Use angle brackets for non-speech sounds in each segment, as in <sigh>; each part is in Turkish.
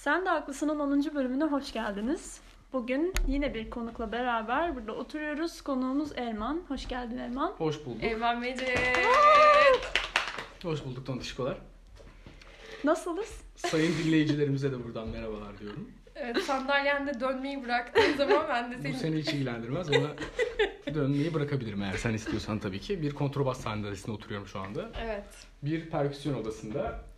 Sen de Haklısın'ın 10. bölümüne hoş geldiniz. Bugün yine bir konukla beraber burada oturuyoruz. Konuğumuz Erman. Hoş geldin Erman. Hoş bulduk. Eyvan Mecid. Hoş bulduk Tonuşkolar. Nasılız? Sayın dinleyicilerimize de buradan merhabalar diyorum. Evet, sandalyende dönmeyi bıraktığın zaman ben de Bu seni... seni hiç ilgilendirmez ama dönmeyi bırakabilirim eğer sen istiyorsan tabii ki. Bir kontrabas sandalyesinde oturuyorum şu anda. Evet. Bir perküsyon odasında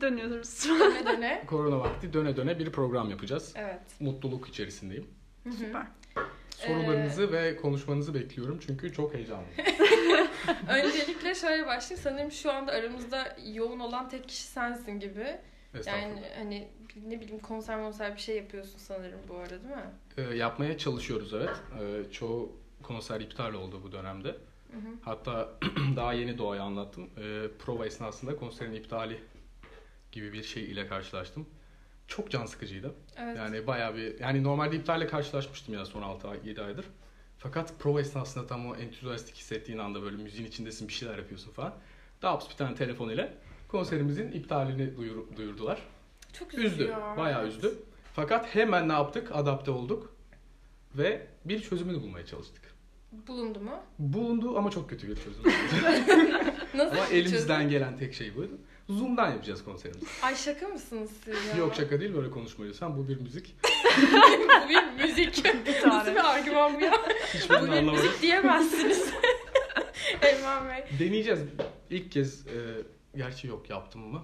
Dönüyoruz. <laughs> Döne döne. korona vakti döne döne bir program yapacağız. Evet. Mutluluk içerisindeyim. Süper. Sorularınızı ve konuşmanızı bekliyorum çünkü çok heyecanlıyım. <laughs> Öncelikle şöyle başlayayım. Sanırım şu anda aramızda yoğun olan tek kişi sensin gibi. Yani hani ne bileyim konser konser bir şey yapıyorsun sanırım bu arada değil mi? Ee, yapmaya çalışıyoruz evet. Ee, çoğu konser iptal oldu bu dönemde. Hı hı. Hatta <clears throat> daha yeni Doğa'ya anlattım. Ee, prova esnasında konserin iptali gibi bir şey ile karşılaştım. Çok can sıkıcıydı. Evet. Yani bayağı bir yani normalde iptalle karşılaşmıştım ya son 6 ay 7 aydır. Fakat prova esnasında tam o entüzyastik hissettiğin anda böyle müziğin içindesin bir şeyler yapıyorsun falan. Daps bir tane telefon ile konserimizin iptalini duyur- duyurdular. Çok Üzdü. üzüyor. Bayağı üzdü. Fakat hemen ne yaptık? Adapte olduk. Ve bir çözümünü bulmaya çalıştık. Bulundu mu? Bulundu ama çok kötü bir çözüm. <laughs> Nasıl ama elimizden çözüm? gelen tek şey buydu. Zoom'dan yapacağız konserimizi. Ay şaka mısınız siz ya? Yok şaka değil böyle konuşmuyorsan bu bir müzik. <laughs> bu bir müzik. <laughs> Bir Nasıl bir argüman bu ya? bu Hiçbirini bir anlamadım. müzik diyemezsiniz. <laughs> Eyvan Bey. Deneyeceğiz. İlk kez e, gerçi yok yaptım mı?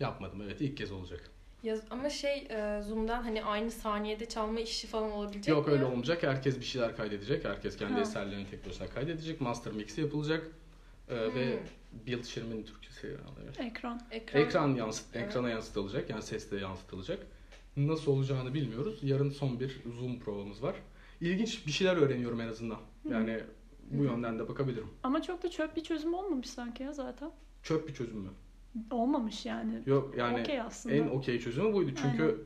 Yapmadım evet ilk kez olacak. Ya, ama şey e, Zoom'dan hani aynı saniyede çalma işi falan olabilecek Yok mi? öyle olmayacak. Herkes bir şeyler kaydedecek. Herkes kendi Ha. eserlerini tek başına kaydedecek. Master mix'i yapılacak. E, Ve Hmm. build şirimin Türkçesi herhalde. Ekran. Ekran. Ekran yansıt, Evet. ekrana yansıtılacak. Yani sesle yansıtılacak. Nasıl olacağını bilmiyoruz. Yarın son bir Zoom provamız var. İlginç bir şeyler öğreniyorum en azından. Yani bu Hı hı. yönden de bakabilirim. Ama çok da çöp bir çözüm olmamış sanki ya zaten. Çöp bir çözüm mü? Olmamış yani. Yok yani Okey aslında. en okey çözümü buydu. Çünkü Aynen.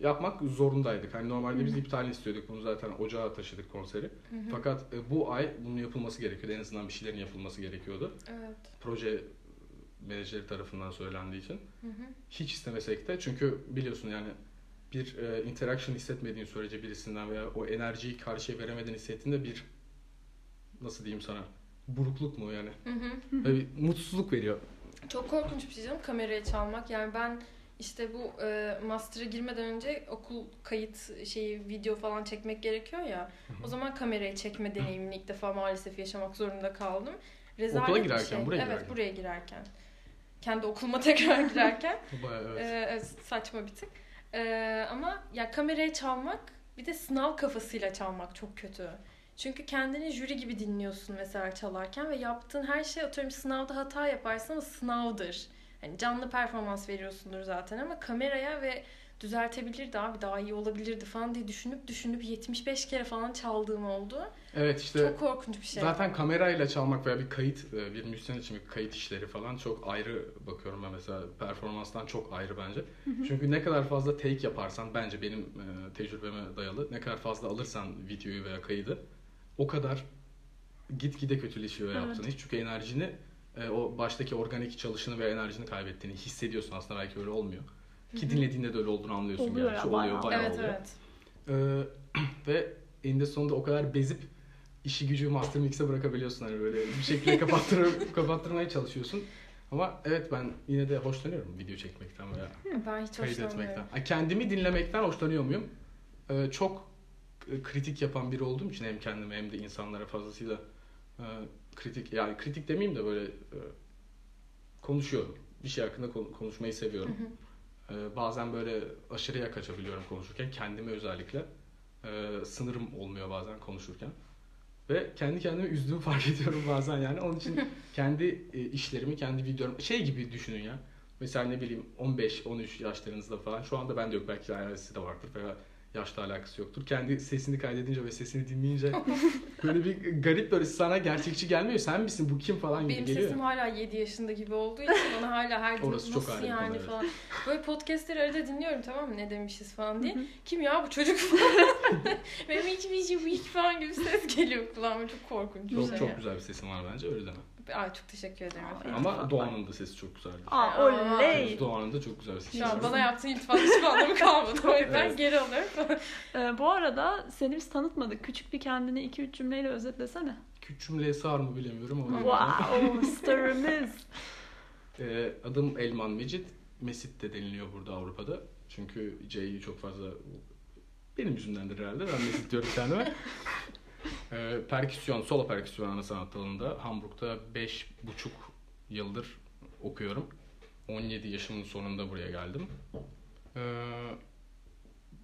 Yapmak zorundaydık. Hani normalde biz Hı. iptalini istiyorduk. Bunu zaten ocağa taşıdık konseri. Hı hı. Fakat e, bu ay bunun yapılması gerekiyordu. En azından bir şeylerin yapılması gerekiyordu. Evet. Proje menajeri tarafından söylendiği için. Hı hı. Hiç istemesek de çünkü biliyorsun yani bir e, interaction hissetmediğin sürece birisinden veya o enerjiyi karşıya veremediğini hissettiğinde bir nasıl diyeyim sana burukluk mu yani Hı hı. Bir mutsuzluk veriyor. Çok korkunç bir şey canım kameraya çalmak. Yani ben işte bu e, master'a girmeden önce okul kayıt şeyi video falan çekmek gerekiyor ya. O zaman kamerayı çekme deneyimini ilk defa maalesef yaşamak zorunda kaldım. Rezalet Okula girerken, şey. buraya evet, girerken. buraya girerken. Kendi okuluma <laughs> tekrar girerken. Bayağı evet. Evet, saçma bir tık. Ee, ama ya kameraya çalmak bir de sınav kafasıyla çalmak çok kötü. Çünkü kendini jüri gibi dinliyorsun mesela çalarken ve yaptığın her şey atıyorum sınavda hata yaparsan o sınavdır. Hani canlı performans veriyorsundur zaten ama kameraya ve düzeltebilirdi abi daha iyi olabilirdi falan diye düşünüp düşünüp 75 kere falan çaldığım oldu. Evet işte çok korkunç bir şey. zaten kamerayla çalmak veya bir kayıt e, bir müzisyen için bir kayıt işleri falan çok ayrı bakıyorum ben mesela performanstan çok ayrı bence. Çünkü ne kadar fazla take yaparsan bence benim e, tecrübeme dayalı ne kadar fazla alırsan videoyu veya kaydı o kadar gitgide kötüleşiyor Evet. yaptığın iş. Çünkü enerjini e, o baştaki organik çalışını ve enerjini kaybettiğini hissediyorsun aslında belki öyle olmuyor. Ki dinlediğinde de öyle olduğunu anlıyorsun Oluyor gerçi. ya, oluyor bayağı. bayağı evet oluyor. evet. Ee, <clears throat> ve eninde sonunda o kadar bezip işi gücü master mix'e bırakabiliyorsun hani böyle bir şekilde <laughs> kapattır kapattırmaya çalışıyorsun. Ama evet ben yine de hoşlanıyorum video çekmekten veya Ben hiç kayıt hoşlanmıyorum. etmekten. Kendimi dinlemekten hoşlanıyor muyum? Ee, çok e, kritik yapan biri olduğum için hem kendime hem de insanlara fazlasıyla e, kritik yani kritik demeyeyim de böyle e, konuşuyorum. Bir şey hakkında kon- konuşmayı seviyorum. Hı hı. Ee, bazen böyle aşırıya kaçabiliyorum konuşurken. Kendime özellikle. Ee, sınırım olmuyor bazen konuşurken. Ve kendi kendime üzdüğümü <laughs> fark ediyorum bazen yani. Onun için <laughs> kendi e, işlerimi, kendi videolarımı şey gibi düşünün ya. Mesela ne bileyim 15-13 yaşlarınızda falan. Şu anda bende yok. Belki ailesi de vardır veya yaşla alakası yoktur. Kendi sesini kaydedince ve sesini dinleyince <laughs> böyle bir garip böyle sana gerçekçi gelmiyor. Sen misin bu kim falan gibi Benim geliyor. sesim hala 7 yaşında gibi olduğu için bana hala her gün çok nasıl bir yani konu, evet. falan. Böyle podcastleri arada dinliyorum tamam mı ne demişiz falan diye. Kim ya bu çocuk falan. <laughs> Benim hiç hiç hiç falan gibi ses geliyor kulağıma çok korkunç bir Çok şey. çok güzel bir sesin var bence öyle deme. Ay çok teşekkür ederim Aa, efendim. Ama Doğan'ın da sesi çok güzeldi. Aa oley. Doğan'ın da çok güzel sesi Şu an bana yaptığın iltifatın hiçbir anlamı kalmadı. O yüzden Evet. geri alıyorum. <laughs> Ee, bu arada seni biz tanıtmadık. Küçük bir kendini 2-3 cümleyle özetlesene. Küçük cümleye sığar mı bilemiyorum ama. Wow, <laughs> starımız. Ee, adım Elman Mecit. Mesit de deniliyor burada Avrupa'da. Çünkü C'yi çok fazla benim yüzümdendir herhalde. Ben Mesit diyorum kendime. <laughs> Ee, perküsyon, solo perküsyon ana sanat dalında Hamburg'da 5,5 yıldır okuyorum. 17 yaşımın sonunda buraya geldim. Ee,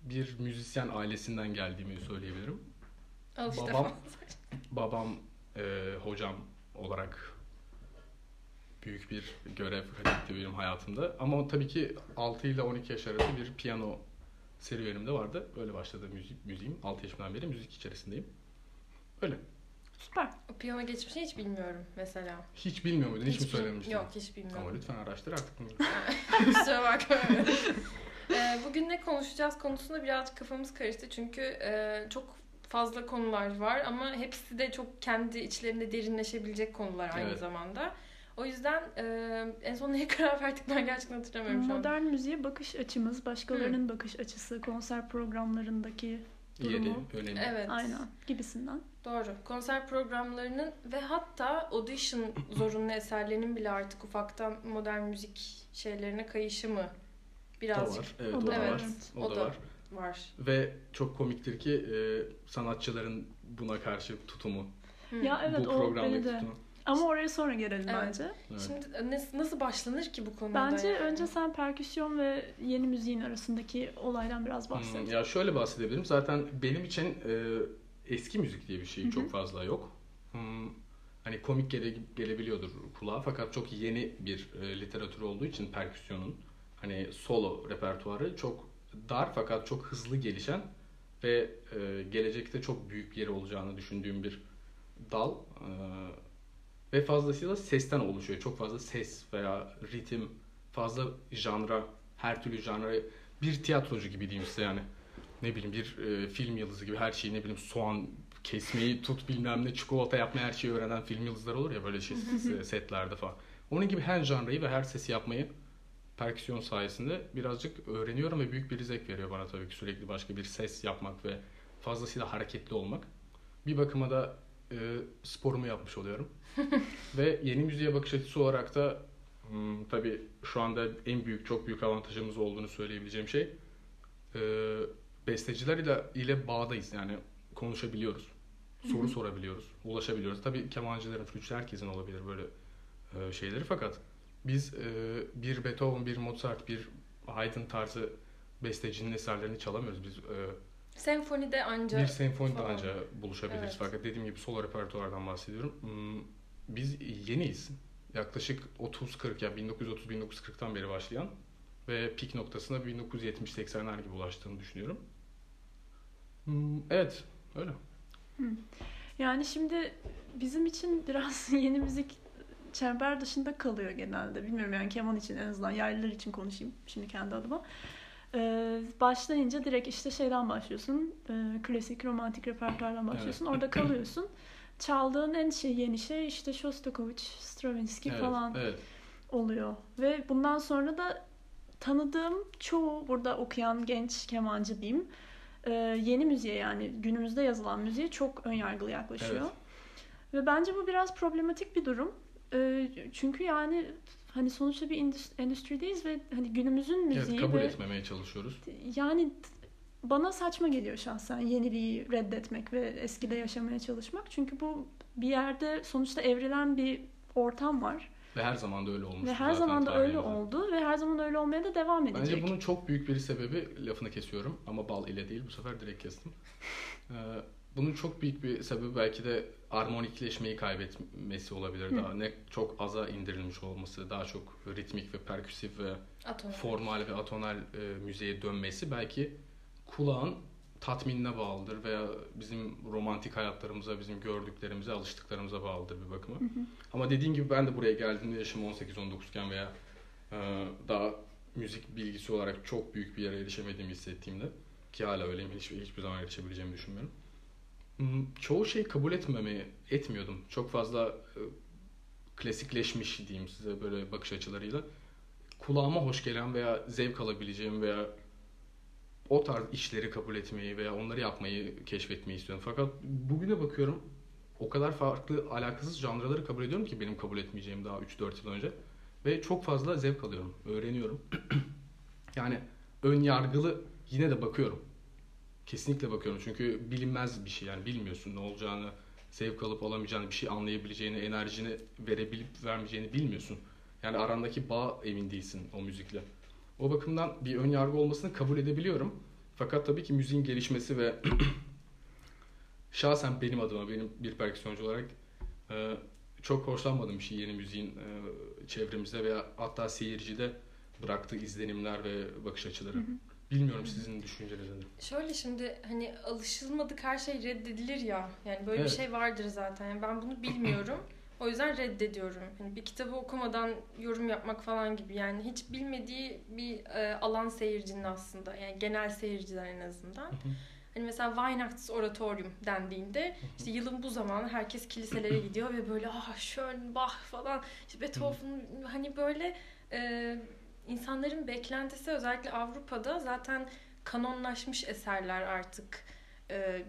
bir müzisyen ailesinden geldiğimi söyleyebilirim. Al işte. Babam babam e, hocam olarak büyük bir görev etti benim hayatımda. Ama tabii ki 6 ile 12 yaş arası bir piyano serüvenim de vardı. Öyle başladı müzik, müziğim. 6 yaşımdan beri müzik içerisindeyim. Öyle. Süper. O piyano geçmişini hiç bilmiyorum mesela. Hiç bilmiyor muydun? Hiç, mi bil- söylemiştin? Yok hiç bilmiyorum. Ama lütfen araştır artık. bunu. <laughs> Kusura bakma. Ee, bugün ne konuşacağız konusunda birazcık kafamız karıştı. Çünkü e, çok fazla konular var ama hepsi de çok kendi içlerinde derinleşebilecek konular aynı Evet. zamanda. O yüzden e, en son neye <laughs> karar verdik ben gerçekten hatırlamıyorum şu an. Modern müziğe bakış açımız, başkalarının bakış açısı, konser programlarındaki Yeri, Durumu. önemi. Evet. aynen gibisinden. Doğru. Konser programlarının ve hatta audition <clears throat> zorunlu eserlerinin bile artık ufaktan modern müzik şeylerine kayışı mı O da birazcık var. Evet, O o, da var. var. O, O da, da. var. var. Ve çok komiktir ki e, sanatçıların buna karşı tutumu. Hı. Ya evet bu o beni de. tutumu. Ama oraya sonra gelelim Evet. bence. Evet. Şimdi ne- nasıl başlanır ki bu konuda? Bence yani? önce sen perküsyon ve yeni müziğin arasındaki olaydan biraz bahset. Hmm, ya şöyle bahsedebilirim. Zaten benim için e, eski müzik diye bir şey Hı hı. çok fazla yok. Hmm, hani komik gele, gelebiliyordur kulağa fakat çok yeni bir e, literatür olduğu için perküsyonun hani solo repertuarı çok dar fakat çok hızlı gelişen ve e, gelecekte çok büyük yeri olacağını düşündüğüm bir dal. E, ve fazlasıyla sesten oluşuyor. Çok fazla ses veya ritim, fazla janra, her türlü janra bir tiyatrocu gibi diyeyim size yani. Ne bileyim bir e, film yıldızı gibi her şeyi ne bileyim soğan kesmeyi tut bilmem ne çikolata yapmayı her şeyi öğrenen film yıldızları olur ya böyle şey <laughs> setlerde falan. Onun gibi her janrayı ve her sesi yapmayı perküsyon sayesinde birazcık öğreniyorum ve büyük bir zevk veriyor bana tabii ki sürekli başka bir ses yapmak ve fazlasıyla hareketli olmak. Bir bakıma da e, sporumu yapmış oluyorum. <laughs> ve yeni müziğe bakış açısı olarak da hmm, tabii şu anda en büyük çok büyük avantajımız olduğunu söyleyebileceğim şey e, besteciler ile, ile bağdayız yani konuşabiliyoruz. Soru sorabiliyoruz, ulaşabiliyoruz. Tabii kemancıların, flütçü herkesin olabilir böyle e, şeyleri fakat biz e, bir Beethoven, bir Mozart, bir Haydn tarzı bestecinin eserlerini çalamıyoruz. Biz e, Senfonide anca bir senfonide falan. anca buluşabiliriz. Evet. Fakat dediğim gibi solo repertuardan bahsediyorum. Hmm, Biz yeniyiz. Yaklaşık 30-40 ya 1930-1940'tan beri başlayan ve pik noktasına 1970-80'ler gibi ulaştığını düşünüyorum. Hmm, Evet, öyle. Yani şimdi bizim için biraz <laughs> yeni müzik çember dışında kalıyor genelde. Bilmiyorum yani keman için en azından yaylılar için konuşayım şimdi kendi adıma. Ee, başlayınca direkt işte şeyden başlıyorsun. e, klasik romantik repertuardan başlıyorsun. Orada <clears throat> kalıyorsun. Çaldığın en şey yeni şey işte Shostakovich, Stravinsky evet, falan Evet. oluyor. Ve bundan sonra da tanıdığım çoğu burada okuyan genç kemancı diyeyim. E, yeni müziğe yani günümüzde yazılan müziğe çok önyargılı yaklaşıyor. Evet. Ve bence bu biraz problematik bir durum. E, çünkü yani hani sonuçta bir endüst- endüstrideyiz ve hani günümüzün müziği Evet, kabul ve etmemeye çalışıyoruz. yani bana saçma geliyor şahsen yeniliği reddetmek ve eskide yaşamaya çalışmak. Çünkü bu bir yerde sonuçta evrilen bir ortam var. Ve her zaman da öyle olmuş. Ve her zaman da öyle oldu ve her zaman öyle olmaya da devam edecek. Bence bunun çok büyük bir sebebi lafını kesiyorum ama bal ile değil bu sefer direkt kestim. <laughs> Ee, bunun çok büyük bir sebebi belki de armonikleşmeyi kaybetmesi olabilir. Hı. Daha ne çok aza indirilmiş olması, daha çok ritmik ve perküsif ve atom. formal ve atonal e, müziğe dönmesi belki kulağın tatminine bağlıdır veya bizim romantik hayatlarımıza, bizim gördüklerimize, alıştıklarımıza bağlıdır bir bakıma. Hı hı. Ama dediğim gibi ben de buraya geldiğimde yaşım 18-19 iken veya e, daha müzik bilgisi olarak çok büyük bir yere erişemediğimi hissettiğimde ki hala öyleyim hiç, hiçbir zaman erişebileceğimi düşünmüyorum. Hmm, Çoğu şeyi kabul etmemeyi etmiyordum. Çok fazla e, klasikleşmiş diyeyim size böyle bakış açılarıyla kulağıma hoş gelen veya zevk alabileceğim veya o tarz işleri kabul etmeyi veya onları yapmayı keşfetmeyi istiyorum. Fakat bugüne bakıyorum o kadar farklı alakasız janraları kabul ediyorum ki benim kabul etmeyeceğim daha 3-4 yıl önce. Ve çok fazla zevk alıyorum, öğreniyorum. <clears throat> yani ön yargılı yine de bakıyorum. Kesinlikle bakıyorum çünkü bilinmez bir şey yani bilmiyorsun ne olacağını, zevk alıp alamayacağını, bir şey anlayabileceğini, enerjini verebilip vermeyeceğini bilmiyorsun. Yani arandaki bağ emin değilsin o müzikle. O bakımdan bir ön yargı olmasını kabul edebiliyorum. Fakat tabii ki müziğin gelişmesi ve <clears throat> şahsen benim adıma, benim bir perküsyoncu olarak e, çok hoşlanmadığım bir şey yeni müziğin e, çevremizde veya hatta seyircide bıraktığı izlenimler ve bakış açıları. Hı hı. Bilmiyorum sizin düşünceniz nedir? Şöyle şimdi hani alışılmadık her şey reddedilir ya. Yani böyle evet. bir şey vardır zaten. Yani ben bunu bilmiyorum. <clears throat> O yüzden reddediyorum. Yani bir kitabı okumadan yorum yapmak falan gibi. Yani hiç bilmediği bir e, alan seyircinin aslında. Yani genel seyirciler en azından. Hani mesela Weihnachts Oratorium dendiğinde işte yılın bu zamanı herkes kiliselere gidiyor ve böyle ah Schön, Bach falan işte Beethoven hani böyle e, insanların beklentisi özellikle Avrupa'da zaten kanonlaşmış eserler artık e,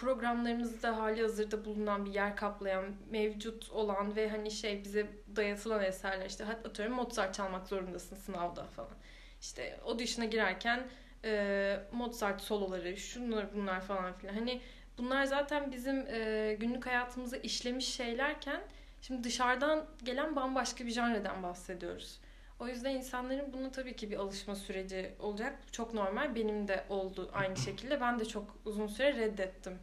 programlarımızda hali hazırda bulunan bir yer kaplayan, mevcut olan ve hani şey bize dayatılan eserler işte atıyorum Mozart çalmak zorundasın sınavda falan. İşte o dışına girerken e, Mozart soloları, şunlar bunlar falan filan. Hani bunlar zaten bizim e, günlük hayatımıza işlemiş şeylerken şimdi dışarıdan gelen bambaşka bir janreden bahsediyoruz. O yüzden insanların bunu tabii ki bir alışma süreci olacak. Çok normal. Benim de oldu aynı şekilde. Ben de çok uzun süre reddettim.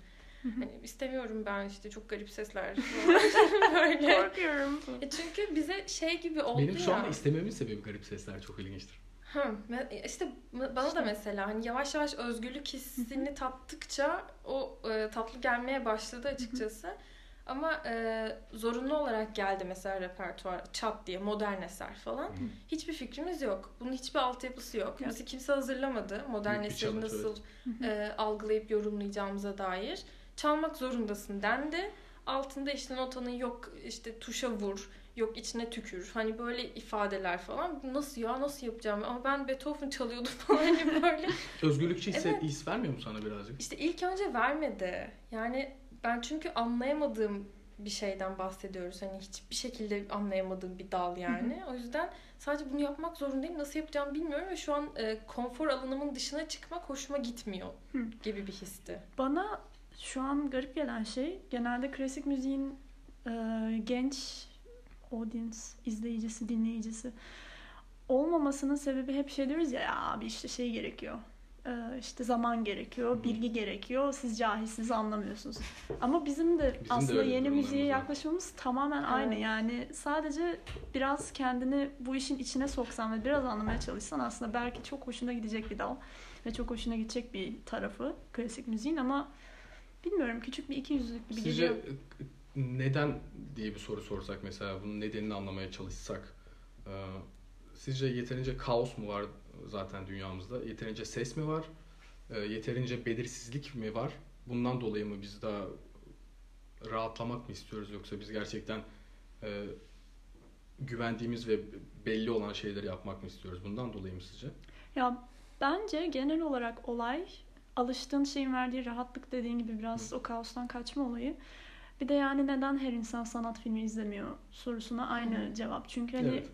Hani istemiyorum ben işte çok garip sesler <laughs> böyle. Korkuyorum. E çünkü bize şey gibi oldu Benim şu anda istememin sebebi garip sesler çok ilginçtir. Ha, işte bana da mesela hani yavaş yavaş özgürlük hissini tattıkça o e, tatlı gelmeye başladı açıkçası. Ama e, zorunlu olarak geldi mesela repertuar çat diye modern eser falan. Hı. Hiçbir fikrimiz yok. Bunun hiçbir altyapısı yok. Bizi kimse hazırlamadı. Modern Büyük eseri nasıl e, algılayıp yorumlayacağımıza dair. Çalmak zorundasın dendi. Altında işte notanın yok işte tuşa vur, yok içine tükür. Hani böyle ifadeler falan. Nasıl ya nasıl yapacağım? Ama ben Beethoven çalıyordum <laughs> falan hani böyle. Özgürlükçü hisse, evet. his vermiyor mu sana birazcık? İşte ilk önce vermedi. Yani ben çünkü anlayamadığım bir şeyden bahsediyoruz. Hani hiçbir şekilde anlayamadığım bir dal yani. o yüzden sadece bunu yapmak zorundayım. Nasıl yapacağımı bilmiyorum ve şu an e, konfor alanımın dışına çıkmak hoşuma gitmiyor gibi bir histi. Bana şu an garip gelen şey genelde klasik müziğin e, genç audience, izleyicisi, dinleyicisi olmamasının sebebi hep şey diyoruz ya, ya abi işte şey gerekiyor ee, işte zaman gerekiyor, bilgi gerekiyor. Siz cahilsiniz anlamıyorsunuz. Ama bizim de bizim aslında de yeni müziğe yaklaşımımız tamamen evet. aynı. Yani sadece biraz kendini bu işin içine soksan ve biraz anlamaya çalışsan aslında belki çok hoşuna gidecek bir dal ve çok hoşuna gidecek bir tarafı klasik müziğin ama bilmiyorum küçük bir iki yüzlük gibi Sizce geliyor. neden diye bir soru sorsak mesela bunun nedenini anlamaya çalışsak e, sizce yeterince kaos mu var zaten dünyamızda. Yeterince ses mi var? E, yeterince belirsizlik mi var? Bundan dolayı mı biz daha rahatlamak mı istiyoruz yoksa biz gerçekten e, güvendiğimiz ve belli olan şeyleri yapmak mı istiyoruz? Bundan dolayı mı sizce? Ya bence genel olarak olay alıştığın şeyin verdiği rahatlık dediğin gibi biraz o kaostan kaçma olayı. Bir de yani neden her insan sanat filmi izlemiyor sorusuna aynı Hı. cevap. Çünkü hani evet.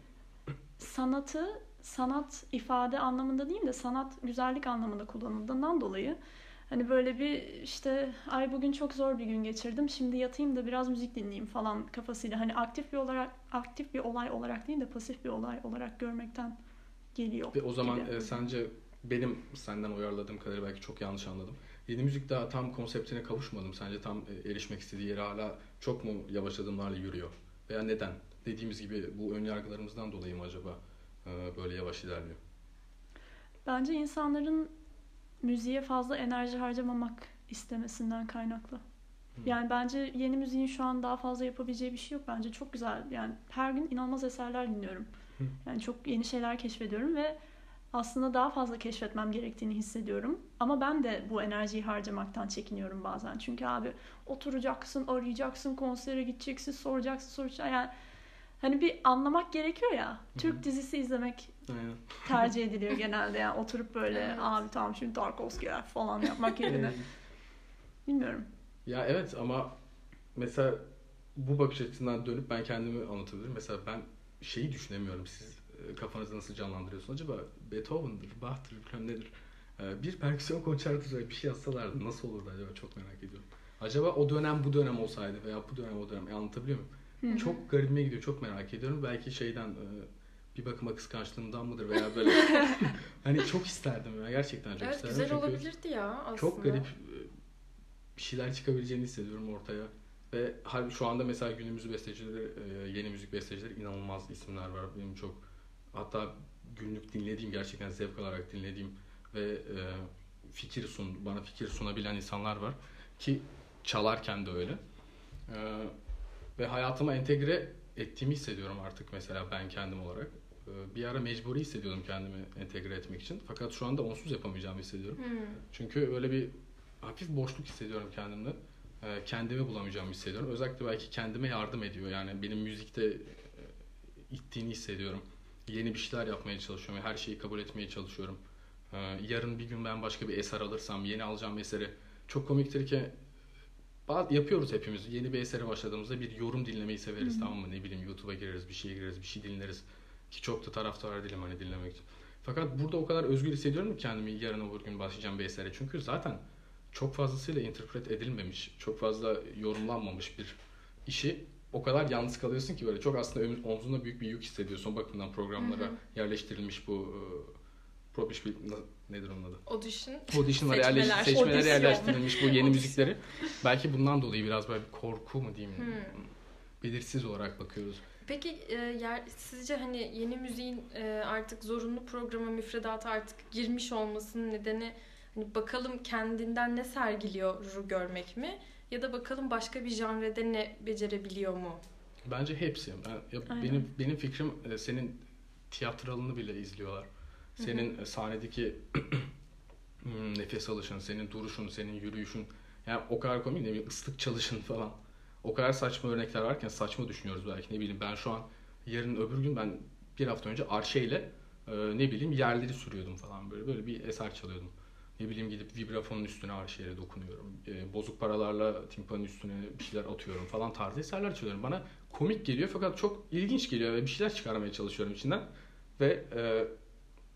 sanatı sanat ifade anlamında değil de sanat güzellik anlamında kullanıldığından dolayı hani böyle bir işte ay bugün çok zor bir gün geçirdim şimdi yatayım da biraz müzik dinleyeyim falan kafasıyla hani aktif bir olarak aktif bir olay olarak değil de pasif bir olay olarak görmekten geliyor. Ve o zaman e, sence benim senden uyarladığım kadarıyla belki çok yanlış anladım. Yeni müzik daha tam konseptine kavuşmadım. Sence tam e, erişmek istediği yere hala çok mu yavaş adımlarla yürüyor? Veya neden? Dediğimiz gibi bu ön yargılarımızdan dolayı mı acaba? E, böyle yavaş ilerliyor. Bence insanların müziğe fazla enerji harcamamak istemesinden kaynaklı. Hmm. Yani bence yeni müziğin şu an daha fazla yapabileceği bir şey yok. Bence çok güzel. Yani her gün inanılmaz eserler dinliyorum. Hmm. Yani çok yeni şeyler keşfediyorum ve aslında daha fazla keşfetmem gerektiğini hissediyorum. Ama ben de bu enerjiyi harcamaktan çekiniyorum bazen. Çünkü abi oturacaksın, arayacaksın, konsere gideceksin, soracaksın, soracaksın. Yani hani bir anlamak gerekiyor ya. Türk dizisi izlemek Aynen. tercih ediliyor genelde. Yani oturup böyle Evet. abi tamam şimdi Tarkovski'ler falan yapmak yerine. Bilmiyorum. Ya evet ama mesela bu bakış açısından dönüp ben kendimi anlatabilirim. Mesela ben şeyi düşünemiyorum. Siz e, kafanızda nasıl canlandırıyorsunuz? Acaba Beethoven'dır, Bach'tır, bilmem nedir. E, Bir perküsyon konçertosu bir şey yazsalardı nasıl olurdu acaba? Çok merak ediyorum. Acaba o dönem bu dönem olsaydı veya bu dönem o dönem. E, anlatabiliyor muyum? Hı. Çok garibime gidiyor. Çok merak ediyorum. Belki şeyden e, bir bakıma kıskançlığımdan mıdır veya böyle <laughs> hani çok isterdim ya gerçekten çok Evet isterdim. güzel Çünkü olabilirdi ya aslında. çok garip e, bir şeyler çıkabileceğini hissediyorum ortaya. Ve şu anda mesela günümüz bestecileri, e, yeni müzik bestecileri inanılmaz isimler var. Benim çok hatta günlük dinlediğim, gerçekten zevk alarak dinlediğim ve e, fikir sun, bana fikir sunabilen insanlar var. Ki çalarken de öyle. E, ve hayatıma entegre ettiğimi hissediyorum artık mesela ben kendim olarak. E, bir ara mecburi hissediyordum kendimi entegre etmek için. Fakat şu anda onsuz yapamayacağımı hissediyorum. Hmm. Çünkü öyle bir hafif boşluk hissediyorum kendimde. Ee, Kendimi bulamayacağımı hissediyorum. Özellikle belki kendime yardım ediyor. Yani benim müzikte e, ittiğini hissediyorum. Yeni bir şeyler yapmaya çalışıyorum. Her şeyi kabul etmeye çalışıyorum. Ee, Yarın bir gün ben başka bir eser alırsam, yeni alacağım eseri çok komiktir ki yapıyoruz hepimiz. Yeni bir esere başladığımızda bir yorum dinlemeyi severiz Hı hı. tamam mı? Ne bileyim YouTube'a gireriz, bir şeye gireriz, bir şey dinleriz. Ki çok da taraftar değilim hani dinlemek için. Fakat burada o kadar özgür hissediyorum ki kendimi yarın öbür gün başlayacağım bir esere. Çünkü zaten çok fazlasıyla interpret edilmemiş, çok fazla yorumlanmamış bir işi o kadar yalnız kalıyorsun ki böyle çok aslında omzunda büyük bir yük hissediyorsun. O bakımdan programlara Hı hı. yerleştirilmiş bu e, na- nedir onun adı? Audition. Audition'lara yerleş, seçmelere Audition. yerleştirilmiş bu yeni müzikleri. Belki bundan dolayı biraz böyle bir korku mu diyeyim, Hmm. belirsiz olarak bakıyoruz. Peki e, yer, sizce hani yeni müziğin e, artık zorunlu programa müfredata artık girmiş olmasının nedeni hani bakalım kendinden ne sergiliyor görmek mi? Ya da bakalım başka bir janrede ne becerebiliyor mu? Bence hepsi. Ben, ya Aynen. benim benim fikrim e, senin tiyatralını bile izliyorlar. Senin e, sahnedeki <clears throat> hmm, nefes alışın, senin duruşun, senin yürüyüşün. Yani o kadar komik ne bileyim ıslık çalışın falan. O kadar saçma örnekler varken saçma düşünüyoruz belki ne bileyim ben şu an yarın öbür gün ben bir hafta önce arşeyle e, ne bileyim yerleri sürüyordum falan böyle böyle bir eser çalıyordum. Ne bileyim gidip vibrafonun üstüne arşeyle dokunuyorum. E, bozuk paralarla timpanın üstüne bir şeyler atıyorum falan tarzı eserler çalıyorum. Bana komik geliyor fakat çok ilginç geliyor ve bir şeyler çıkarmaya çalışıyorum içinden. Ve e,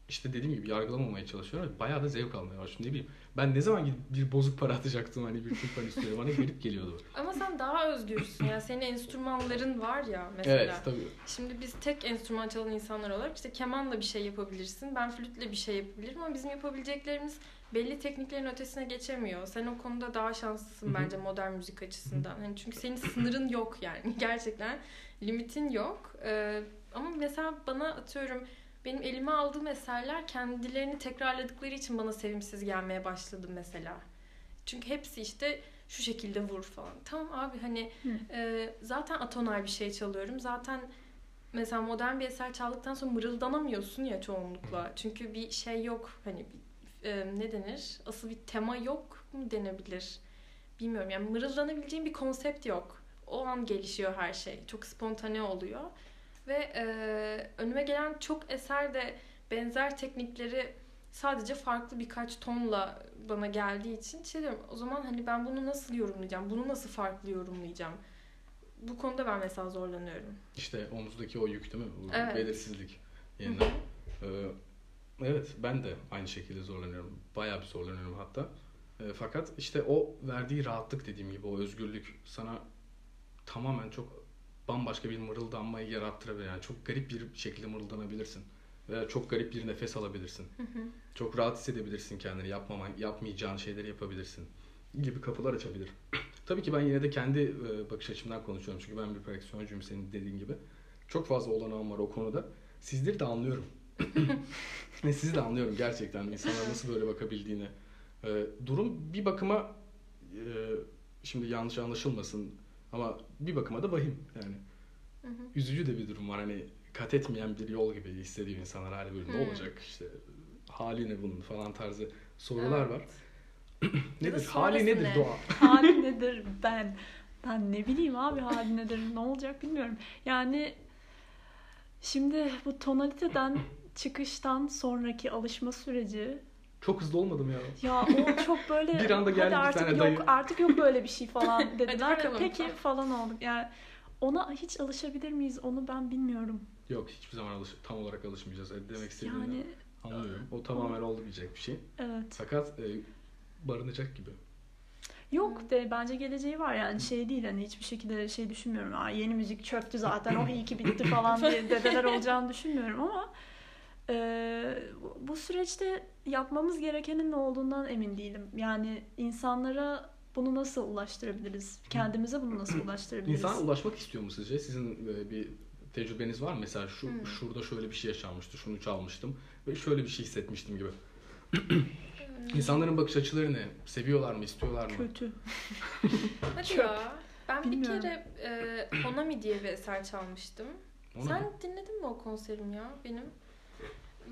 işte dediğim gibi yargılamamaya çalışıyorum. Bayağı da zevk almaya başladım. Ne bileyim ben ne zaman gidip bir bozuk para atacaktım hani bir timpan üstüne bana garip geliyordu. Ama sen daha özgürsün ya. Senin enstrümanların var ya mesela. Evet tabii. Şimdi biz tek enstrüman çalan insanlar olarak işte kemanla bir şey yapabilirsin. Ben flütle bir şey yapabilirim ama bizim yapabileceklerimiz belli tekniklerin ötesine geçemiyor. Sen o konuda daha şanslısın bence modern müzik açısından. Hani çünkü senin sınırın yok yani. <laughs> Gerçekten limitin yok. Ee, ama mesela bana atıyorum benim elime aldığım eserler kendilerini tekrarladıkları için bana sevimsiz gelmeye başladı mesela. Çünkü hepsi işte şu şekilde vur falan. Tamam abi hani Hı. e, zaten atonal bir şey çalıyorum. Zaten mesela modern bir eser çaldıktan sonra mırıldanamıyorsun ya çoğunlukla. Çünkü bir şey yok hani bir, e, ne denir? Asıl bir tema yok mu denebilir? Bilmiyorum yani mırıldanabileceğin bir konsept yok. O an gelişiyor her şey. Çok spontane oluyor. Ve e, önüme gelen çok eser de benzer teknikleri sadece farklı birkaç tonla bana geldiği için şey diyorum o zaman hani ben bunu nasıl yorumlayacağım? Bunu nasıl farklı yorumlayacağım? Bu konuda ben mesela zorlanıyorum. İşte omuzdaki o yük değil mi? Bu Evet. Belirsizlik. Yeniden. Ee, evet ben de aynı şekilde zorlanıyorum. Bayağı bir zorlanıyorum hatta. Ee, fakat işte o verdiği rahatlık dediğim gibi o özgürlük sana tamamen çok bambaşka bir mırıldanmayı yarattırabilir. Yani çok garip bir şekilde mırıldanabilirsin. Veya çok garip bir nefes alabilirsin. Çok rahat hissedebilirsin kendini. Yapmaman, yapmayacağın şeyleri yapabilirsin. Gibi kapılar açabilir. <clears throat> Tabii ki ben yine de kendi e, bakış açımdan konuşuyorum. Çünkü ben bir perküsyoncuyum senin dediğin gibi. Çok fazla olanağım var o konuda. Sizleri de anlıyorum. Ve sizi de anlıyorum gerçekten. İnsanlar nasıl böyle bakabildiğini. E, durum bir bakıma e, şimdi yanlış anlaşılmasın ama bir bakıma da vahim yani. Hı hı. Üzücü de bir durum var. Hani kat etmeyen bir yol gibi hissediyor insanlar hali böyle. Ne olacak işte hali ne bunun falan tarzı sorular Evet. var. <clears throat> Nedir? Hali nedir ne? doğa? <laughs> hali nedir ben? Ben ne bileyim abi hali nedir ne olacak bilmiyorum. Yani şimdi bu tonaliteden çıkıştan sonraki alışma süreci Çok hızlı olmadım ya. ya o çok böyle <laughs> Bir anda geldi hadi bir artık tane yok dayı." artık yok böyle bir şey falan <laughs> dediler. Peki falan olduk. Yani ona hiç alışabilir miyiz onu ben bilmiyorum. Yok hiçbir zaman alış tam olarak alışmayacağız. E, Demek istediğini Yani anlıyorum. O tamamen olamayacak bir şey. evet. Fakat e, barınacak gibi. Yok de bence geleceği var yani şey değil hani hiçbir şekilde şey düşünmüyorum. Aa, yeni müzik çöktü zaten o iyi ki <clears throat> bitti falan diye dedeler olacağını düşünmüyorum ama e, bu- süreçte yapmamız gerekenin ne olduğundan emin değilim. Yani insanlara bunu nasıl ulaştırabiliriz? Kendimize bunu nasıl <clears throat> ulaştırabiliriz? İnsan ulaşmak istiyor mu sizce? Sizin e, bir tecrübeniz var mı? Mesela şu Hmm. şurada şöyle bir şey yaşanmıştı, şunu çalmıştım ve şöyle bir şey hissetmiştim gibi. <clears throat> İnsanların bakış açıları ne? Seviyorlar mı, istiyorlar mı? kötü. <laughs> Hadi ya. Ben Bilmiyorum. bir kere e, Honami diye bir eser çalmıştım. Ona Sen mı? dinledin mi o konserim ya benim?